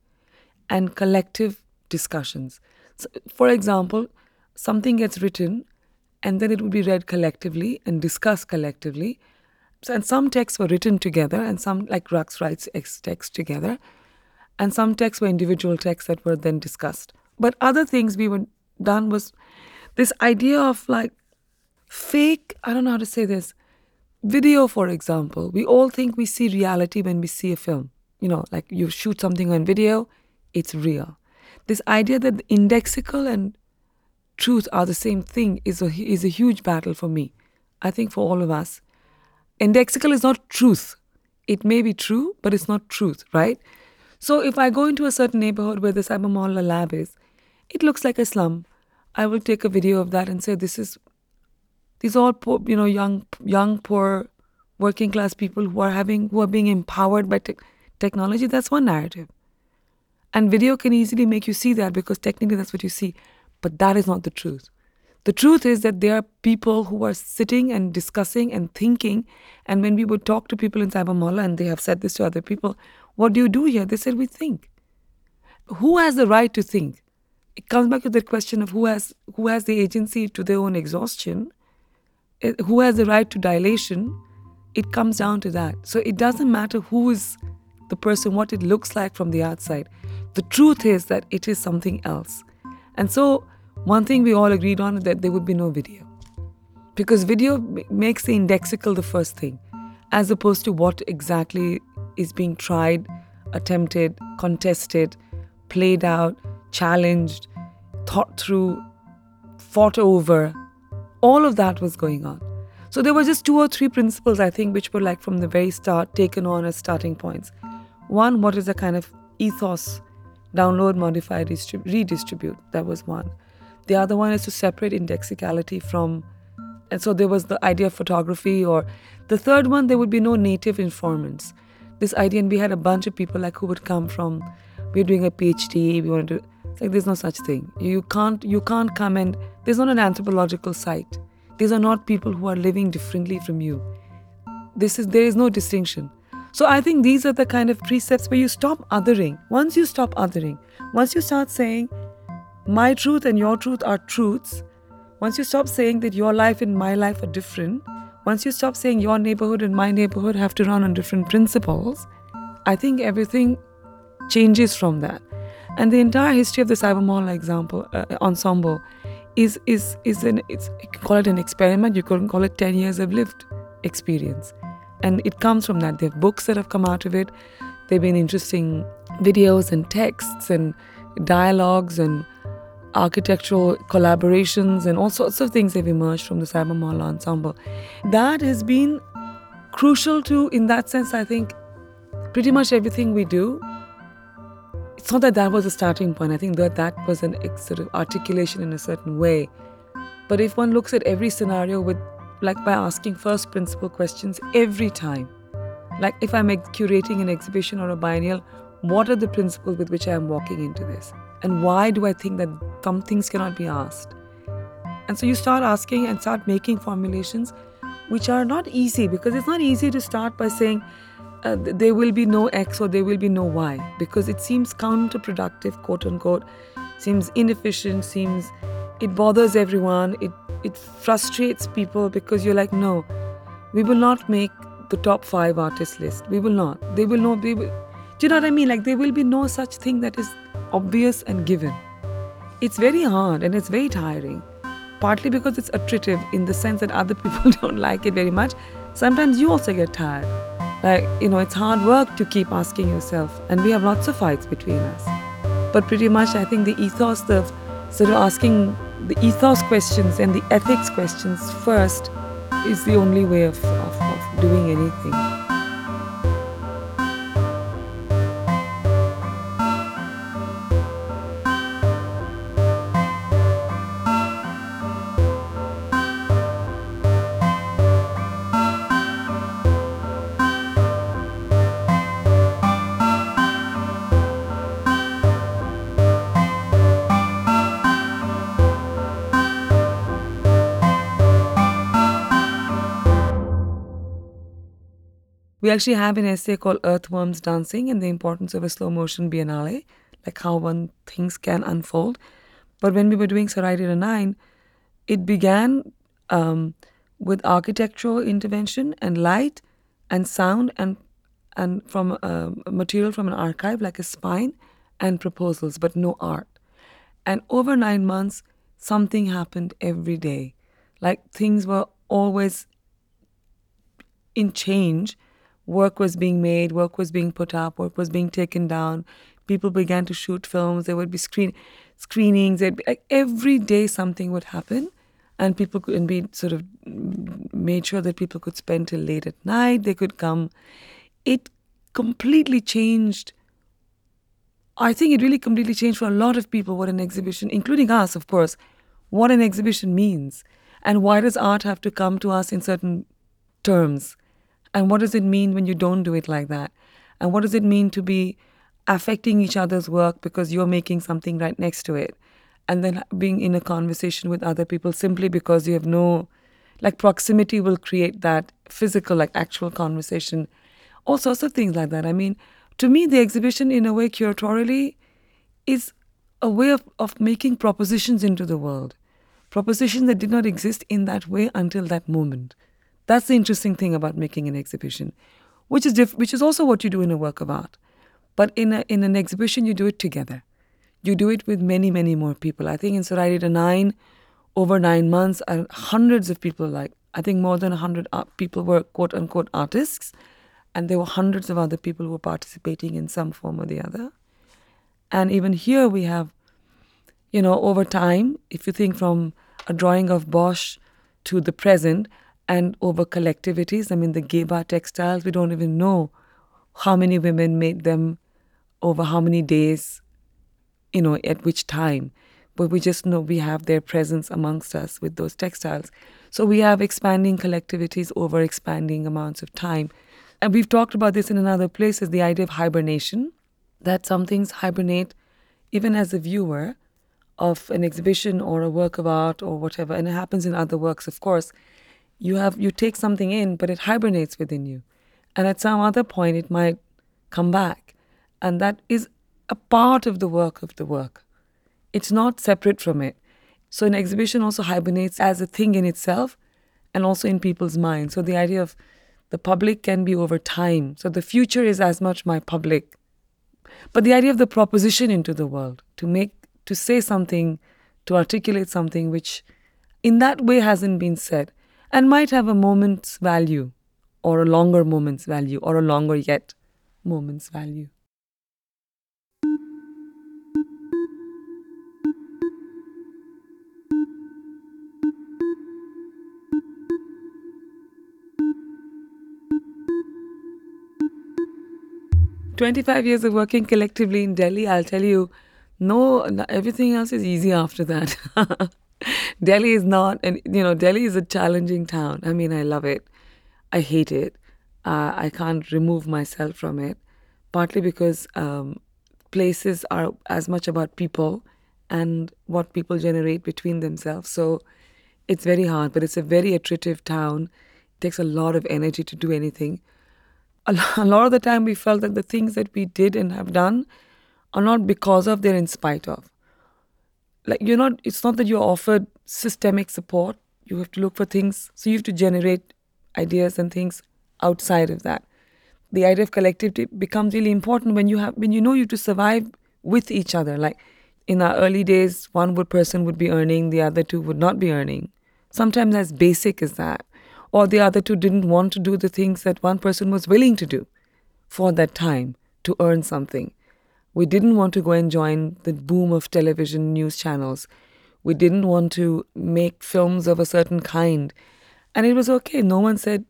and collective discussions. So, for example, something gets written and then it would be read collectively and discussed collectively. So, and some texts were written together, and some, like Raqs writes texts together, and some texts were individual texts that were then discussed. But other things we were done was this idea of like fake, I don't know how to say this, video, for example. We all think we see reality when we see a film. You know, like you shoot something on video, it's real. This idea that indexical and truth are the same thing is a, is a huge battle for me. I think for all of us. Indexical is not truth. It may be true, but it's not truth, right? So if I go into a certain neighborhood where the Cyber Mohalla lab is, it looks like a slum. I will take a video of that and say, this is, these are all poor, you know, young, young, poor, working class people who are having, who are being empowered by te- technology. That's one narrative. And video can easily make you see that because technically that's what you see. But that is not the truth. The truth is that there are people who are sitting and discussing and thinking. And when we would talk to people in Cyber Mohalla, and they have said this to other people, what do you do here? They said, we think. Who has the right to think? It comes back to the question of who has who has the agency to their own exhaustion, eh, who has the right to dilation. It comes down to that. So it doesn't matter who is the person, what it looks like from the outside. The truth is that it is something else. And so one thing we all agreed on is that there would be no video. Because video makes the indexical the first thing, as opposed to what exactly is being tried, attempted, contested, played out, challenged, thought through, fought over. All of that was going on. So there were just two or three principles, I think, which were like from the very start taken on as starting points. One, what is the kind of ethos? Download, modify, redistribute. That was one. The other one is to separate indexicality from, and so there was the idea of photography. Or the third one, there would be no native informants. This idea, and we had a bunch of people like who would come from, we're doing a PhD, we wanted to. It's like there's no such thing. You can't you can't come and there's not an anthropological site. These are not people who are living differently from you. This is there is no distinction. So I think these are the kind of precepts where you stop othering. Once you stop othering, once you start saying my truth and your truth are truths, once you stop saying that your life and my life are different, once you stop saying your neighborhood and my neighborhood have to run on different principles, I think everything changes from that. And the entire history of the Cyber Mohalla example uh, ensemble is is is an it's you can call it an experiment. You can call it ten years of lived experience, and it comes from that. There are books that have come out of it. There've been interesting videos and texts and dialogues and architectural collaborations and all sorts of things have emerged from the Cyber Mohalla ensemble. That has been crucial to, in that sense, I think, pretty much everything we do. It's not that that was a starting point. I think that that was an sort of articulation in a certain way. But if one looks at every scenario with, like, by asking first principle questions every time, like if I'm curating an exhibition or a biennial, what are the principles with which I am walking into this? And why do I think that some things cannot be asked? And so you start asking and start making formulations which are not easy because it's not easy to start by saying uh, there will be no X or there will be no Y because it seems counterproductive, quote unquote, seems inefficient, seems it bothers everyone, it, it frustrates people because you're like, no, we will not make the top five artist list. We will not. They will not be. Do you know what I mean? Like, there will be no such thing that is obvious and given. It's very hard and it's very tiring, partly because it's attritive in the sense that other people don't like it very much. Sometimes you also get tired. Like, you know, it's hard work to keep asking yourself, and we have lots of fights between us. But pretty much, I think the ethos of sort of asking the ethos questions and the ethics questions first is the only way of, of, of doing anything. We actually have an essay called Earthworms Dancing and the Importance of a Slow Motion Biennale, like how one things can unfold. But when we were doing Sarai Sarairira 9, it began um, with architectural intervention and light and sound and and from uh, material from an archive like a spine and proposals, but no art. And over nine months, something happened every day. Like things were always in change work was being made, work was being put up, work was being taken down. People began to shoot films. There would be screen screenings. Be, like every day something would happen, and people could and we sort of made sure that people could spend till late at night. They could come. It completely changed. I think it really completely changed for a lot of people what an exhibition, including us, of course, what an exhibition means, and why does art have to come to us in certain terms and what does it mean when you don't do it like that? And what does it mean to be affecting each other's work because you're making something right next to it? and then being in a conversation with other people simply because you have no like proximity will create that physical like actual conversation all sorts of things like that i mean to me the exhibition in a way curatorially is a way of, of making propositions into the world propositions that did not exist in that way until that moment that's the interesting thing about making an exhibition which is diff- which is also what you do in a work of art but in a in an exhibition you do it together you do it with many, many more people. I think in Sarai Reader 9, over nine months, uh, hundreds of people, like I think more than 100 people were quote unquote artists, and there were hundreds of other people who were participating in some form or the other. And even here we have, you know, over time, if you think from a drawing of Bosch to the present, and over collectivities, I mean, the Geba textiles, we don't even know how many women made them over how many days you know, at which time. But we just know we have their presence amongst us with those textiles. So we have expanding collectivities over expanding amounts of time. And we've talked about this in another places the idea of hibernation, that some things hibernate even as a viewer of an exhibition or a work of art or whatever. And it happens in other works, of course. You have you take something in, but it hibernates within you. And at some other point it might come back. And that is a part of the work of the work. It's not separate from it. So an exhibition also hibernates as a thing in itself and also in people's minds. So the idea of the public can be over time. So the future is as much my public. But the idea of the proposition into the world, to make to say something, to articulate something which in that way hasn't been said and might have a moment's value or a longer moment's value or a longer yet moment's value. 25 years of working collectively in Delhi, I'll tell you, no, everything else is easy after that. Delhi is not, and you know, Delhi is a challenging town. I mean, I love it. I hate it. Uh, I can't remove myself from it, partly because um, places are as much about people and what people generate between themselves. So it's very hard, but it's a very attritive town. It takes a lot of energy to do anything a lot of the time we felt that the things that we did and have done are not because of they're in spite of like you're not it's not that you're offered systemic support. You have to look for things. So you have to generate ideas and things outside of that. The idea of collectivity becomes really important when you have when you know you have to survive with each other. Like in our early days one would person would be earning the other two would not be earning. Sometimes as basic as that. Or the other two didn't want to do the things that one person was willing to do for that time to earn something. We didn't want to go and join the boom of television news channels. We didn't want to make films of a certain kind. And it was okay. No one said,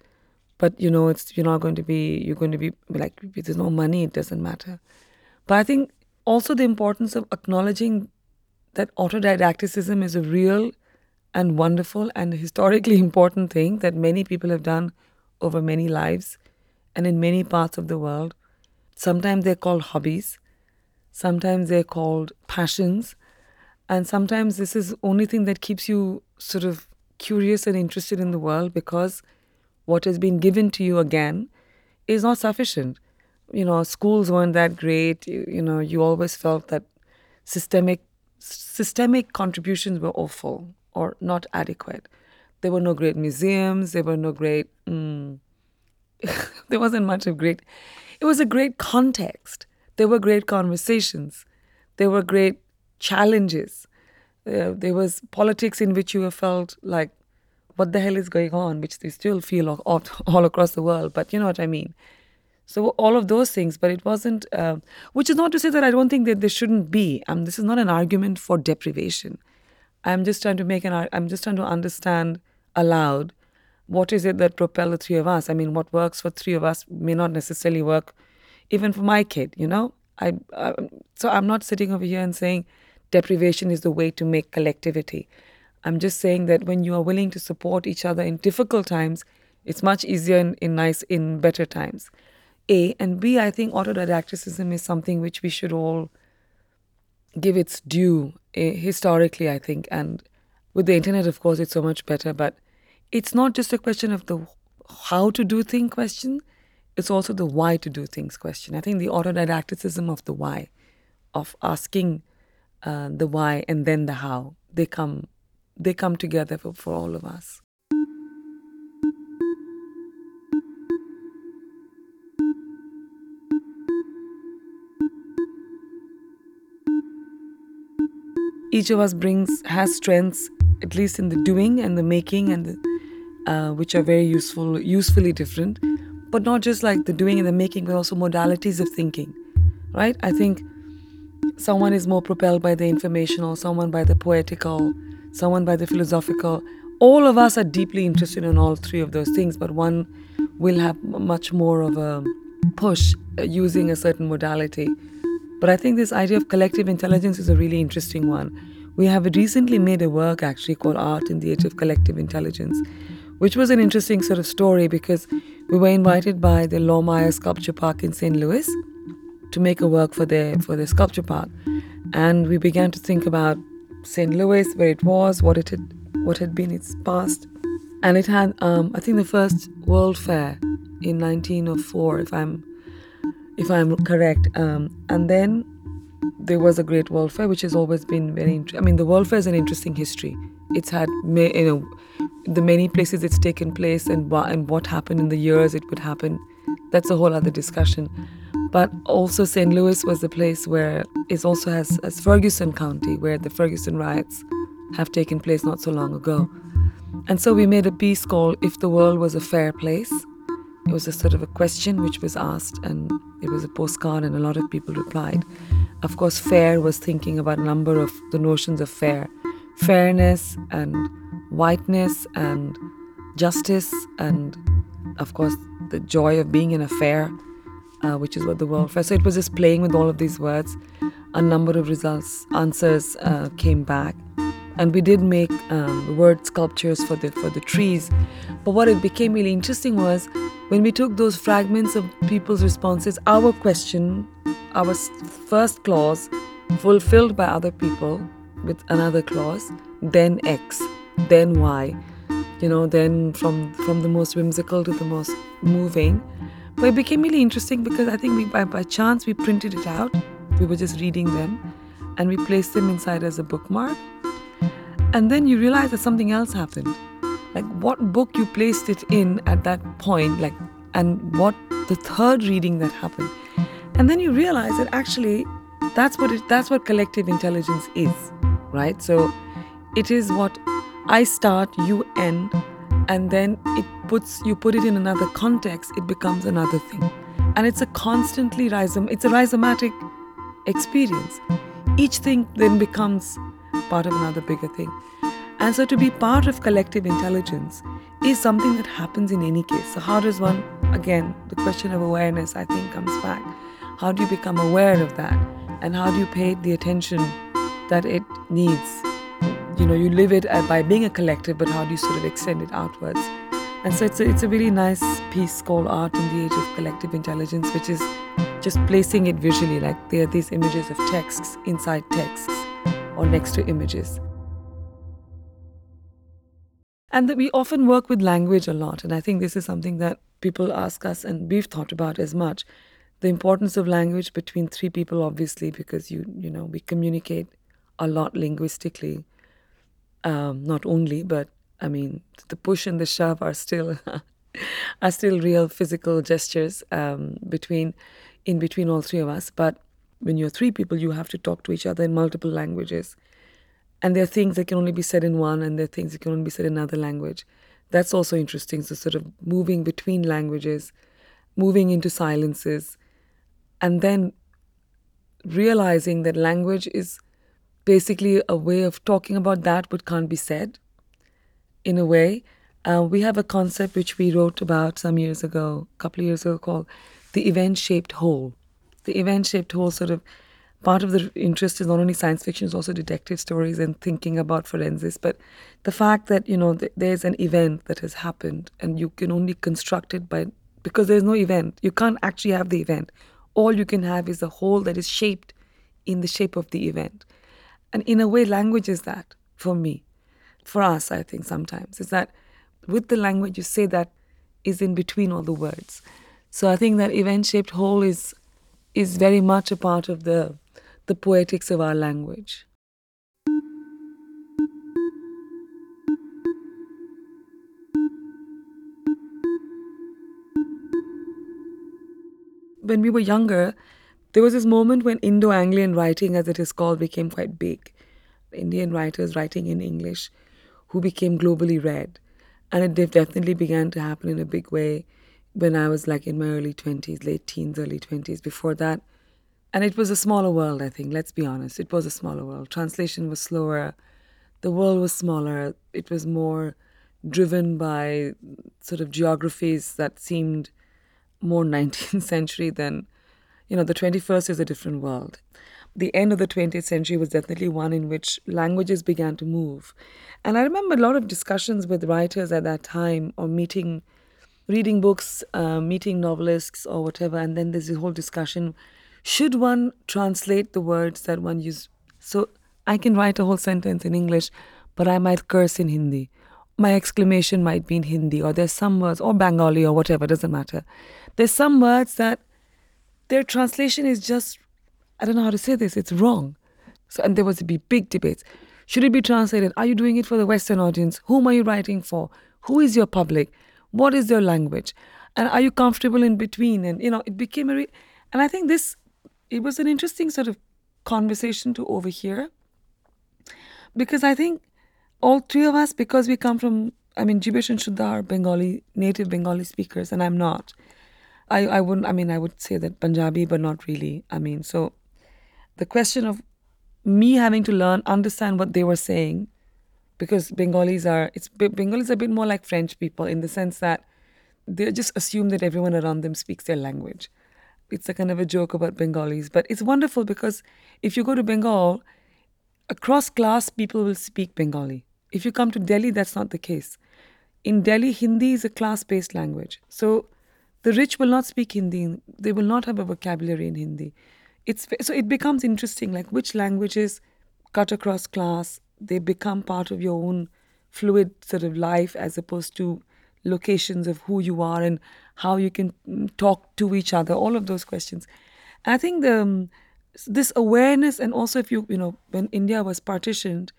but you know, it's you're not going to be you're going to be like there's no money, it doesn't matter. But I think also the importance of acknowledging that autodidacticism is a real and wonderful and historically important thing that many people have done over many lives and in many parts of the world. Sometimes they're called hobbies, sometimes they're called passions, and sometimes this is only thing that keeps you sort of curious and interested in the world because what has been given to you again is not sufficient. You know, schools weren't that great. You, you know, you always felt that systemic systemic contributions were awful or not adequate. There were no great museums, there were no great, mm, there wasn't much of great. It was a great context. There were great conversations, there were great challenges. Uh, there was politics in which you felt like, what the hell is going on, which they still feel all, all across the world, but you know what I mean. So all of those things, but it wasn't. Uh, which is not to say that I don't think that there shouldn't be. Um, this is not an argument for deprivation. I'm just trying to make an I'm just trying to understand aloud what is it that propel the three of us. I mean, what works for three of us may not necessarily work even for my kid. You know, I, I so I'm not sitting over here and saying deprivation is the way to make collectivity. I'm just saying that when you are willing to support each other in difficult times, it's much easier in, in nice in better times. A and B, I think autodidacticism is something which we should all give its due eh, historically, I think, and with the internet, of course, it's so much better. But it's not just a question of the how to do thing question; it's also the why to do things question. I think the autodidacticism of the why, of asking uh, the why and then the how, they come they come together for, for all of us. each of us brings has strengths at least in the doing and the making and the, uh, which are very useful usefully different but not just like the doing and the making but also modalities of thinking right? I think someone is more propelled by the informational someone by the poetical someone by the philosophical. All of us are deeply interested in all three of those things but one will have much more of a push uh, using a certain modality. But I think this idea of collective intelligence is a really interesting one. We have recently made a work actually called Art in the Age of Collective Intelligence, which was an interesting sort of story because we were invited by the Laumeier Sculpture Park in St. Louis to make a work for their for their sculpture park. And we began to think about St. Louis, where it was, what it had what had been its past. And it had um, I think the first World Fair in 1904, if I'm if I'm correct. Um, and then there was a Great World Fair, which has always been very. Int- I mean, the World Fair is an interesting history. It's had, you know, the many places it's taken place and and what happened in the years it would happen. That's a whole other discussion. But also, St. Louis was the place where it also has, has Ferguson County, where the Ferguson riots have taken place not so long ago. And so we made a piece called "If the World Was a Fair Place." It was a sort of a question which was asked, and it was a postcard, and a lot of people replied. Of course, fair was thinking about a number of the notions of fair fairness and whiteness and justice, and of course, the joy of being in a fair, uh, which is what the world fair. So it was just playing with all of these words. A number of results, answers uh, came back and we did make um, word sculptures for the for the trees. But what it became really interesting was when we took those fragments of people's responses, our question, our first clause, fulfilled by other people with another clause, then X, then why? you know, then from from the most whimsical to the most moving. But it became really interesting because I think we by, by chance we printed it out. We were just reading them and we placed them inside as a bookmark and then you realize that something else happened. Like what book you placed it in at that point, like, and what the third reading that happened. And then you realize that actually that's what it, that's what collective intelligence is, right? So it is what I start, you end, and then it puts you put it in another context, it becomes another thing. And it's a constantly rhizom it's a rhizomatic experience. Each thing then becomes part of another bigger thing. And so to be part of collective intelligence is something that happens in any case. So, how does one, again, the question of awareness, I think, comes back. How do you become aware of that? And how do you pay the attention that it needs? You know, you live it uh, by being a collective, but how do you sort of extend it outwards? And so it's a, it's a really nice piece called Art in the Age of Collective Intelligence, which is just placing it visually, like there are these images of texts inside texts or next to images. And that we often work with language a lot. And I think this is something that people ask us and we've thought about as much. The importance of language between three people, obviously, because you you know we communicate a lot linguistically. Um, not only, but I mean, the push and the shove are still are still real physical gestures um, between in between all three of us. But when you're three people, you have to talk to each other in multiple languages. And there are things that can only be said in one, and there are things that can only be said in another language. That's also interesting. So, sort of moving between languages, moving into silences, and then realizing that language is basically a way of talking about that what can't be said in a way. Uh, we have a concept which we wrote about some years ago, a couple of years ago, called the event shaped whole the event shaped whole sort of part of the interest is not only science fiction, it's also detective stories and thinking about forensics. But the fact that, you know, th- there's an event that has happened and you can only construct it by, because there's no event, you can't actually have the event. All you can have is a whole that is shaped in the shape of the event. And in a way, language is that for me, for us, I think sometimes, is that with the language, you say that is in between all the words. So I think that event shaped whole is is very much a part of the the poetics of our language. When we were younger, there was this moment when Indo Anglian writing, as it is called, became quite big. Indian writers writing in English who became globally read. And it definitely began to happen in a big way when I was like in my early 20s, late teens, early 20s. Before that, and it was a smaller world, I think, let's be honest. It was a smaller world. Translation was slower, the world was smaller, it was more driven by sort of geographies that seemed more 19th century than, you know, the 21st is a different world. The end of the 20th century was definitely one in which languages began to move. And I remember a lot of discussions with writers at that time or meeting, reading books, uh, meeting novelists or whatever. And then there's this whole discussion should one translate the words that one uses? So I can write a whole sentence in English, but I might curse in Hindi. My exclamation might be in Hindi, or there's some words, or Bengali, or whatever, doesn't matter. There's some words that their translation is just, I don't know how to say this, it's wrong. So, and there was be big debates. Should it be translated? Are you doing it for the Western audience? Whom are you writing for? Who is your public? What is your language? And are you comfortable in between? And, you know, it became a, re- and I think this it was an interesting sort of conversation to overhear because I think all three of us, because we come from, I mean, Jeebesh and Shuddha are Bengali, native Bengali speakers, and I'm not. I, I wouldn't, I mean, I would say that Punjabi, but not really. I mean, so the question of me having to learn, understand what they were saying, because Bengalis are, it's Bengalis are a bit more like French people in the sense that they just assume that everyone around them speaks their language it's a kind of a joke about Bengalis, but it's wonderful because if you go to Bengal, across class people will speak Bengali. If you come to Delhi, that's not the case. In Delhi, Hindi is a class based language. So the rich will not speak Hindi, they will not have a vocabulary in Hindi. It's, so it becomes interesting, like which languages cut across class, they become part of your own fluid sort of life as opposed to locations of who you are and how you can talk to each other, all of those questions. I think the um, this awareness, and also if you you know when India was partitioned,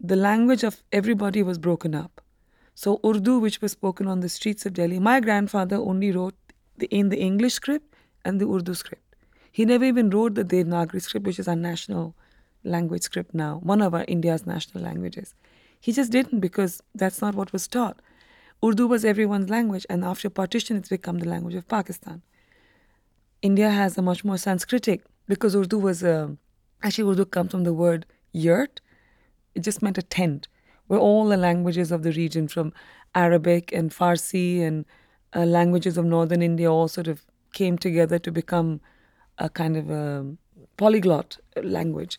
the language of everybody was broken up. So Urdu, which was spoken on the streets of Delhi, my grandfather only wrote the, in the English script and the Urdu script. He never even wrote the Devanagari script, which is our national language script now, one of our India's national languages. He just didn't because that's not what was taught. Urdu was everyone's language, and after partition, it's become the language of Pakistan. India has a much more Sanskritic because Urdu was a actually Urdu comes from the word yurt. It just meant a tent, where all the languages of the region, from Arabic and Farsi and uh, languages of northern India, all sort of came together to become a kind of a polyglot language.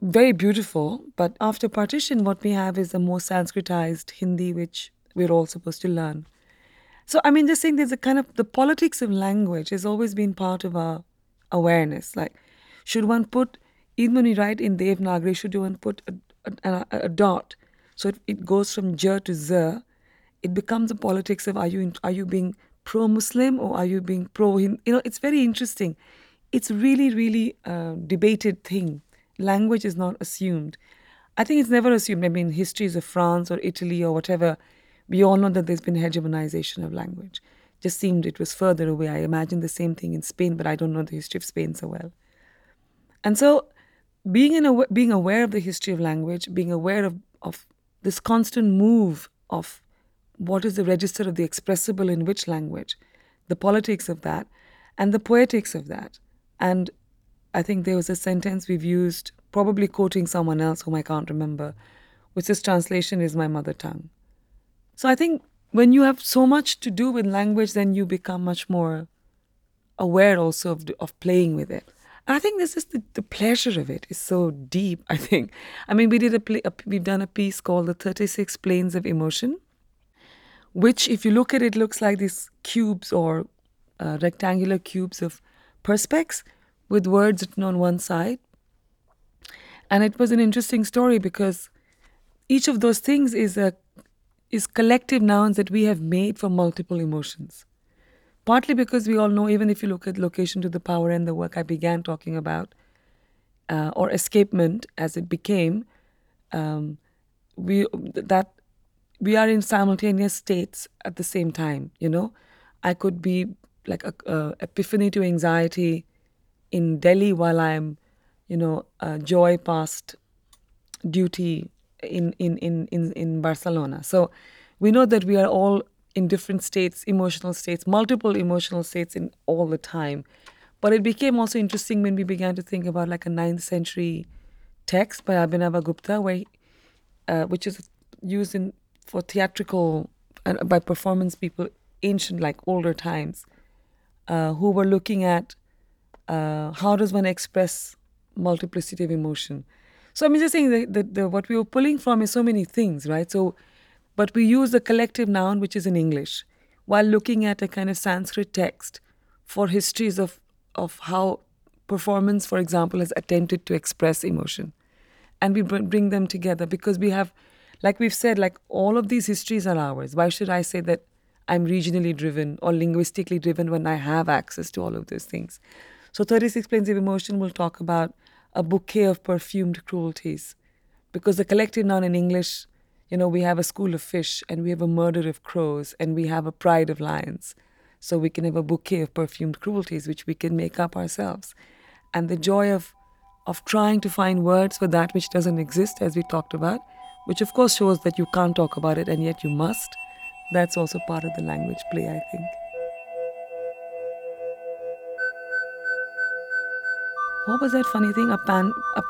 Very beautiful, but after partition, what we have is a more Sanskritized Hindi, which we're all supposed to learn. So, I mean, just saying there's a kind of the politics of language has always been part of our awareness. Like, should one put, we write in Devanagari, should one put a, a, a dot so it, it, goes from J to Z? It becomes a politics of are you are you being pro Muslim or are you being pro You know, it's very interesting. It's really, really a debated thing. Language is not assumed. I think it's never assumed. I mean, histories of France or Italy or whatever we all know that there's been hegemonization of language. Just seemed it was further away. I imagine the same thing in Spain, but I don't know the history of Spain so well. And so, being in a, being aware of the history of language, being aware of, of this constant move of what is the register of the expressible in which language, the politics of that, and the poetics of that. And I think there was a sentence we've used, probably quoting someone else whom I can't remember, which is translation is my mother tongue. So I think when you have so much to do with language, then you become much more aware also of, of playing with it. And I think this is the, the pleasure of it is so deep. I think. I mean, we did a, play, a we've done a piece called the Thirty Six Planes of Emotion, which, if you look at it, looks like these cubes or uh, rectangular cubes of perspex with words written on one side. And it was an interesting story because each of those things is a is collective nouns that we have made for multiple emotions. Partly because we all know, even if you look at location to the power and the work I began talking about, uh, or escapement as it became, um, we that we are in simultaneous states at the same time. You know, I could be like a, a epiphany to anxiety in Delhi while I'm, you know, joy past duty in, in, in, in, in Barcelona. So we know that we are all in different states, emotional states, multiple emotional states in all the time. But it became also interesting when we began to think about like a ninth century text by Abhinavagupta, where, he, uh, which is used in for theatrical and uh, by performance people, ancient like older times, uh, who were looking at uh, how does one express multiplicity of emotion. So I'm just saying that, that the, what we were pulling from is so many things, right? So, but we use the collective noun, which is in English, while looking at a kind of Sanskrit text for histories of of how performance, for example, has attempted to express emotion, and we bring them together because we have, like we've said, like all of these histories are ours. Why should I say that I'm regionally driven or linguistically driven when I have access to all of those things? So 36 Planes of Emotion will talk about a bouquet of perfumed cruelties. Because the collective noun in English, you know, we have a school of fish and we have a murder of crows and we have a pride of lions. So we can have a bouquet of perfumed cruelties which we can make up ourselves. And the joy of of trying to find words for that which doesn't exist, as we talked about, which of course shows that you can't talk about it and yet you must. That's also part of the language play, I think. what was that funny thing? A pan a,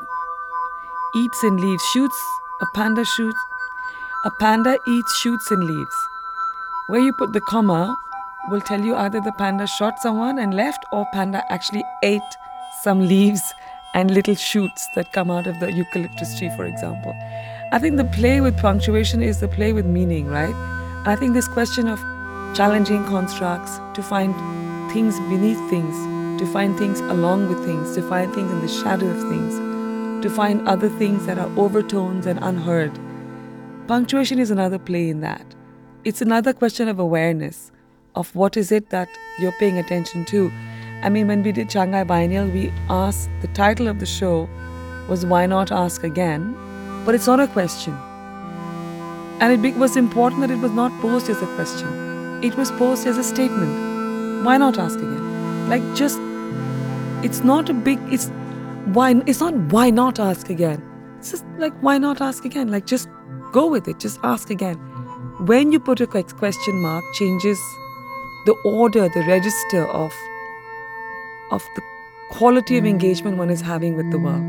eats and leaves, shoots. A panda shoots. A panda eats, shoots, and leaves. Where you put the comma will tell you either the panda shot someone and left, or panda actually ate some leaves and little shoots that come out of the eucalyptus tree, for example. I think the play with punctuation is the play with meaning, right? I think this question of challenging constructs to find things beneath things to find things along with things, to find things in the shadow of things, to find other things that are overtones and unheard. Punctuation is another play in that. It's another question of awareness of what is it that you're paying attention to. I mean, when we did Shanghai Biennial, we asked the title of the show was Why Not Ask Again? But it's not a question. And it was important that it was not posed as a question, it was posed as a statement. Why not ask again? Like just it's not a big it's why it's not why not ask again. It's just like why not ask again? Like just go with it, just ask again. When you put a question mark changes the order, the register of of the quality of engagement one is having with the world.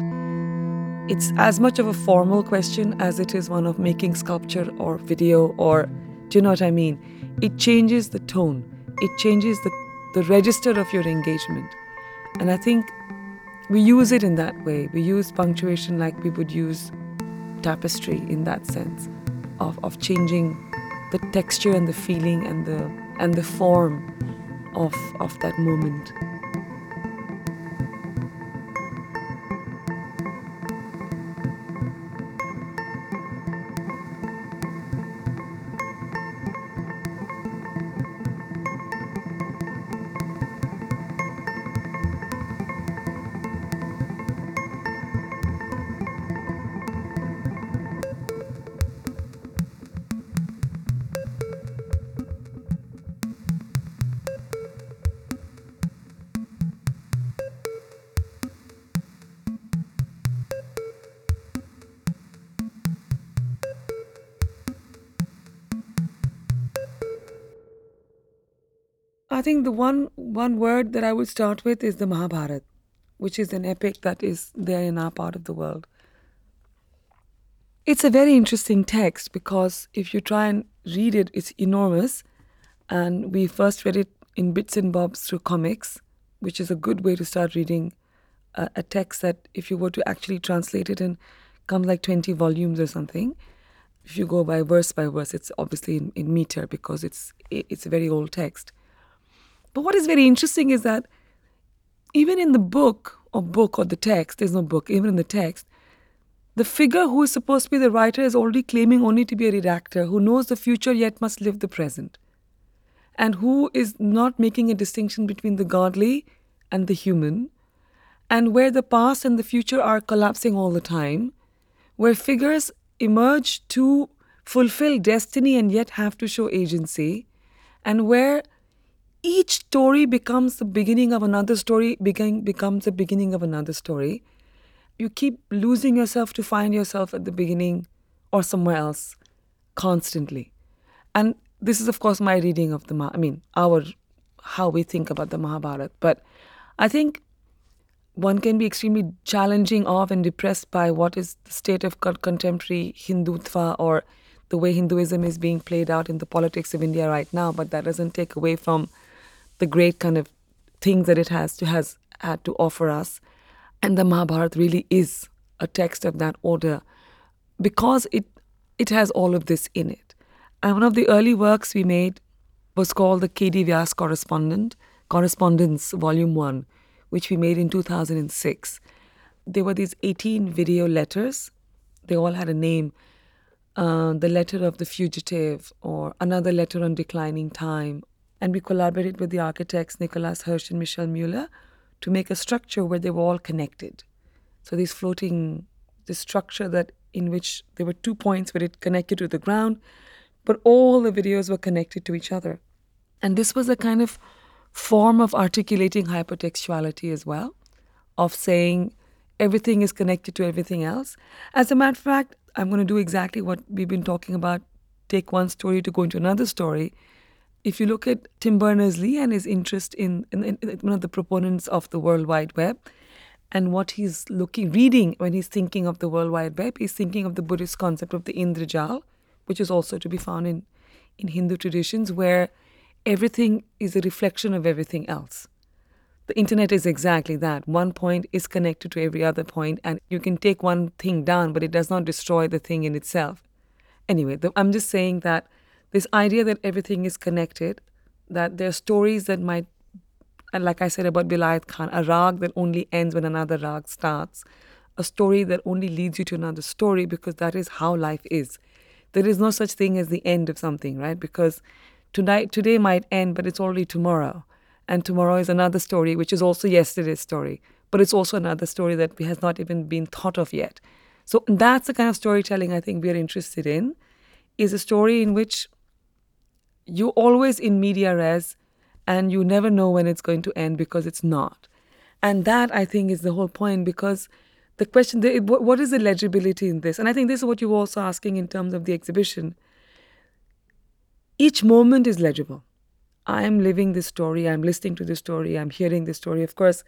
It's as much of a formal question as it is one of making sculpture or video or do you know what I mean? It changes the tone. It changes the the register of your engagement. And I think we use it in that way. We use punctuation like we would use tapestry in that sense of, of changing the texture and the feeling and the and the form of, of that moment. Think the one one word that I would start with is the Mahabharata, which is an epic that is there in our part of the world. It's a very interesting text because if you try and read it, it's enormous. And we first read it in bits and bobs through comics, which is a good way to start reading a, a text that, if you were to actually translate it and comes like 20 volumes or something, if you go by verse by verse, it's obviously in, in meter because it's it's a very old text. But what is very interesting is that even in the book or book or the text, there's no book, even in the text, the figure who is supposed to be the writer is already claiming only to be a redactor who knows the future yet must live the present and who is not making a distinction between the godly and the human, and where the past and the future are collapsing all the time, where figures emerge to fulfill destiny and yet have to show agency, and where each story becomes the beginning of another story, becomes the beginning of another story. You keep losing yourself to find yourself at the beginning or somewhere else constantly. And this is, of course, my reading of the, I mean, our, how we think about the Mahabharata. But I think one can be extremely challenging of and depressed by what is the state of contemporary Hindutva or the way Hinduism is being played out in the politics of India right now. But that doesn't take away from the great kind of things that it has to has had to offer us. And the Mahabharata really is a text of that order because it it has all of this in it. And one of the early works we made was called the K.D. Vyas Correspondent Correspondence Volume One, which we made in 2006. There were these 18 video letters. They all had a name. Uh, the letter of the fugitive, or another letter on declining time, and we collaborated with the architects Nicolas Hirsch and Michel Mueller to make a structure where they were all connected. So these floating, this structure that in which there were two points where it connected to the ground, but all the videos were connected to each other. And this was a kind of form of articulating hypertextuality as well, of saying everything is connected to everything else. As a matter of fact, I'm going to do exactly what we've been talking about take one story to go into another story if you look at Tim Berners Lee and his interest in, in, in, one of the proponents of the World Wide Web, and what he's looking, reading when he's thinking of the World Wide Web, he's thinking of the Buddhist concept of the Indrajal, which is also to be found in, in Hindu traditions, where everything is a reflection of everything else. The internet is exactly that. One point is connected to every other point, and you can take one thing down, but it does not destroy the thing in itself. Anyway, the, I'm just saying that this idea that everything is connected, that there are stories that might, and like I said about Vilayat Khan, a rag that only ends when another rag starts, a story that only leads you to another story because that is how life is. There is no such thing as the end of something, right? Because tonight, today might end, but it's already tomorrow. And tomorrow is another story, which is also yesterday's story, but it's also another story that has not even been thought of yet. So that's the kind of storytelling I think we're interested in, is a story in which you always in media res and you never know when it's going to end because it's not. And that I think is the whole point because the question, what is the legibility in this? And I think this is what you're also asking in terms of the exhibition. Each moment is legible. I am living this story, I'm listening to this story, I'm hearing this story. Of course,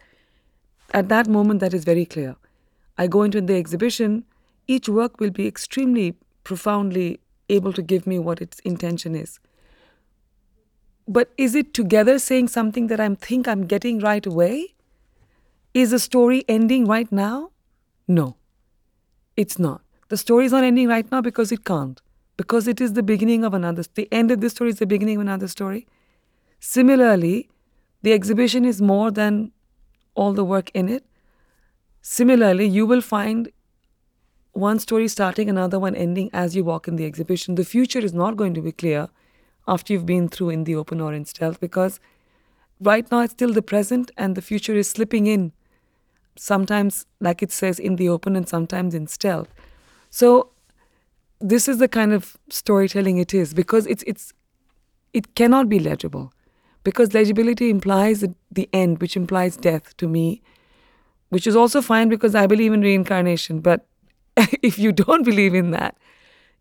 at that moment, that is very clear. I go into the exhibition, each work will be extremely profoundly able to give me what its intention is. But is it together saying something that I think I'm getting right away? Is the story ending right now? No, it's not. The story is not ending right now because it can't, because it is the beginning of another. The end of this story is the beginning of another story. Similarly, the exhibition is more than all the work in it. Similarly, you will find one story starting, another one ending as you walk in the exhibition. The future is not going to be clear after you've been through in the open or in stealth because right now it's still the present and the future is slipping in. Sometimes like it says in the open and sometimes in stealth. So this is the kind of storytelling it is because it's it's it cannot be legible. Because legibility implies the end which implies death to me which is also fine because i believe in reincarnation but if you don't believe in that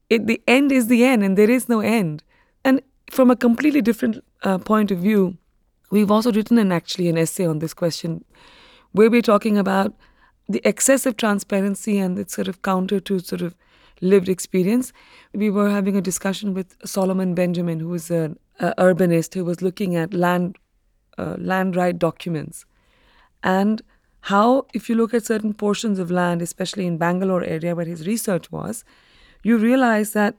it, the end is the end and there is no end from a completely different uh, point of view, we've also written an actually an essay on this question where we're talking about the excessive transparency and its sort of counter to sort of lived experience. We were having a discussion with Solomon Benjamin, who is an urbanist who was looking at land uh, land right documents and how if you look at certain portions of land especially in bangalore area where his research was you realize that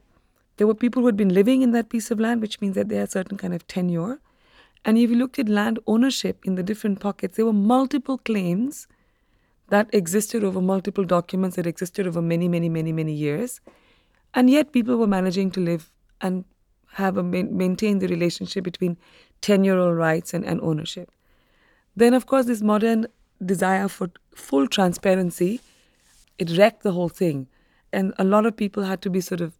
there were people who had been living in that piece of land, which means that they had certain kind of tenure. And if you looked at land ownership in the different pockets, there were multiple claims that existed over multiple documents that existed over many, many, many, many years. And yet people were managing to live and have a maintain the relationship between tenural rights and, and ownership. Then, of course, this modern desire for full transparency, it wrecked the whole thing. And a lot of people had to be sort of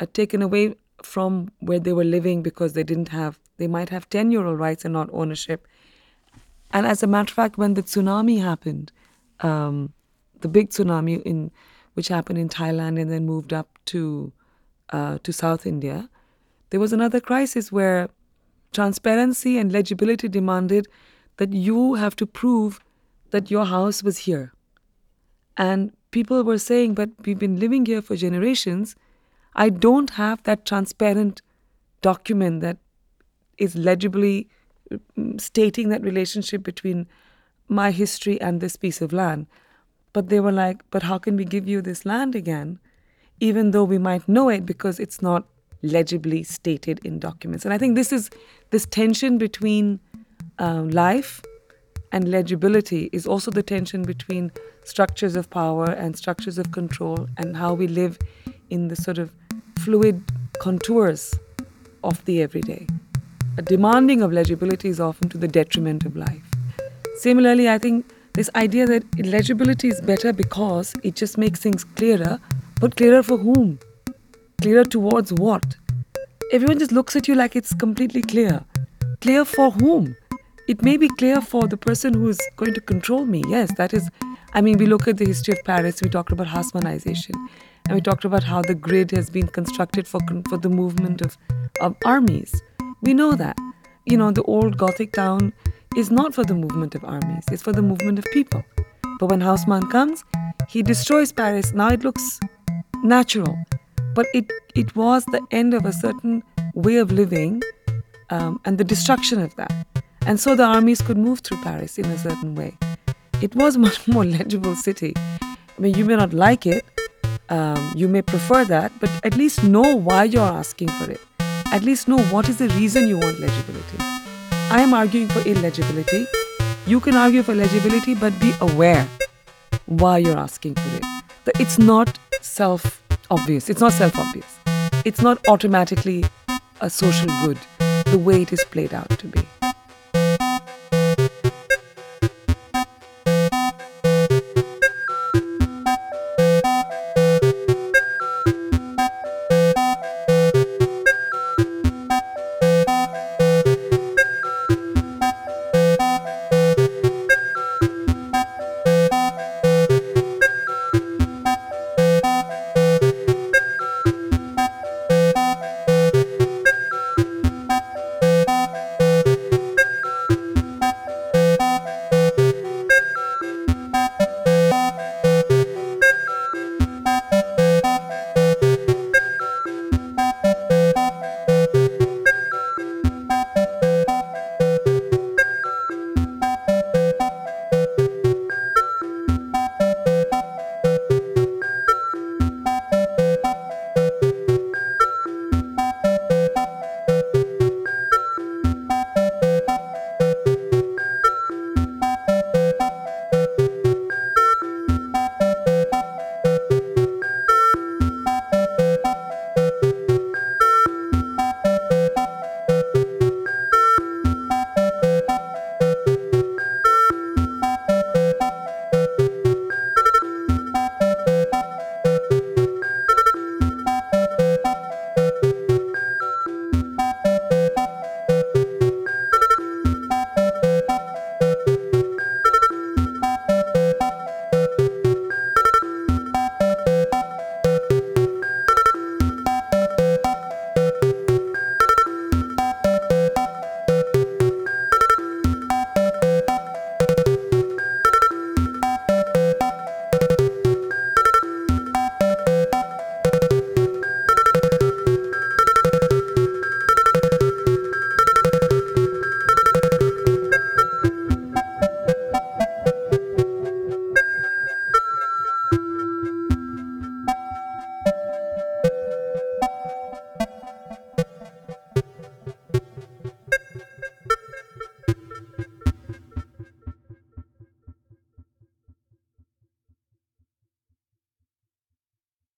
uh, taken away from where they were living because they didn't have, they might have tenural rights and not ownership. And as a matter of fact, when the tsunami happened, um, the big tsunami in which happened in Thailand and then moved up to uh, to South India, there was another crisis where transparency and legibility demanded that you have to prove that your house was here. And people were saying, but we've been living here for generations. I don't have that transparent document that is legibly mm, stating that relationship between my history and this piece of land. But they were like, but how can we give you this land again, even though we might know it because it's not legibly stated in documents? And I think this is this tension between uh, life and legibility is also the tension between structures of power and structures of control and how we live in the sort of fluid contours of the everyday. A demanding of legibility is often to the detriment of life. Similarly, I think this idea that legibility is better because it just makes things clearer, but clearer for whom? Clearer towards what? Everyone just looks at you like it's completely clear. Clear for whom? It may be clear for the person who is going to control me. Yes, that is. I mean, we look at the history of Paris. We talked about Haussmannization, and we talked about how the grid has been constructed for for the movement of of armies. We know that. You know, the old Gothic town is not for the movement of armies. It's for the movement of people. But when Haussmann comes, he destroys Paris. Now it looks natural, but it it was the end of a certain way of living, um, and the destruction of that. And so the armies could move through Paris in a certain way. It was a much more legible city. I mean, you may not like it, um, you may prefer that, but at least know why you're asking for it. At least know what is the reason you want legibility. I am arguing for illegibility. You can argue for legibility, but be aware why you're asking for it. That it's not self obvious. It's not self obvious. It's not automatically a social good the way it is played out to be.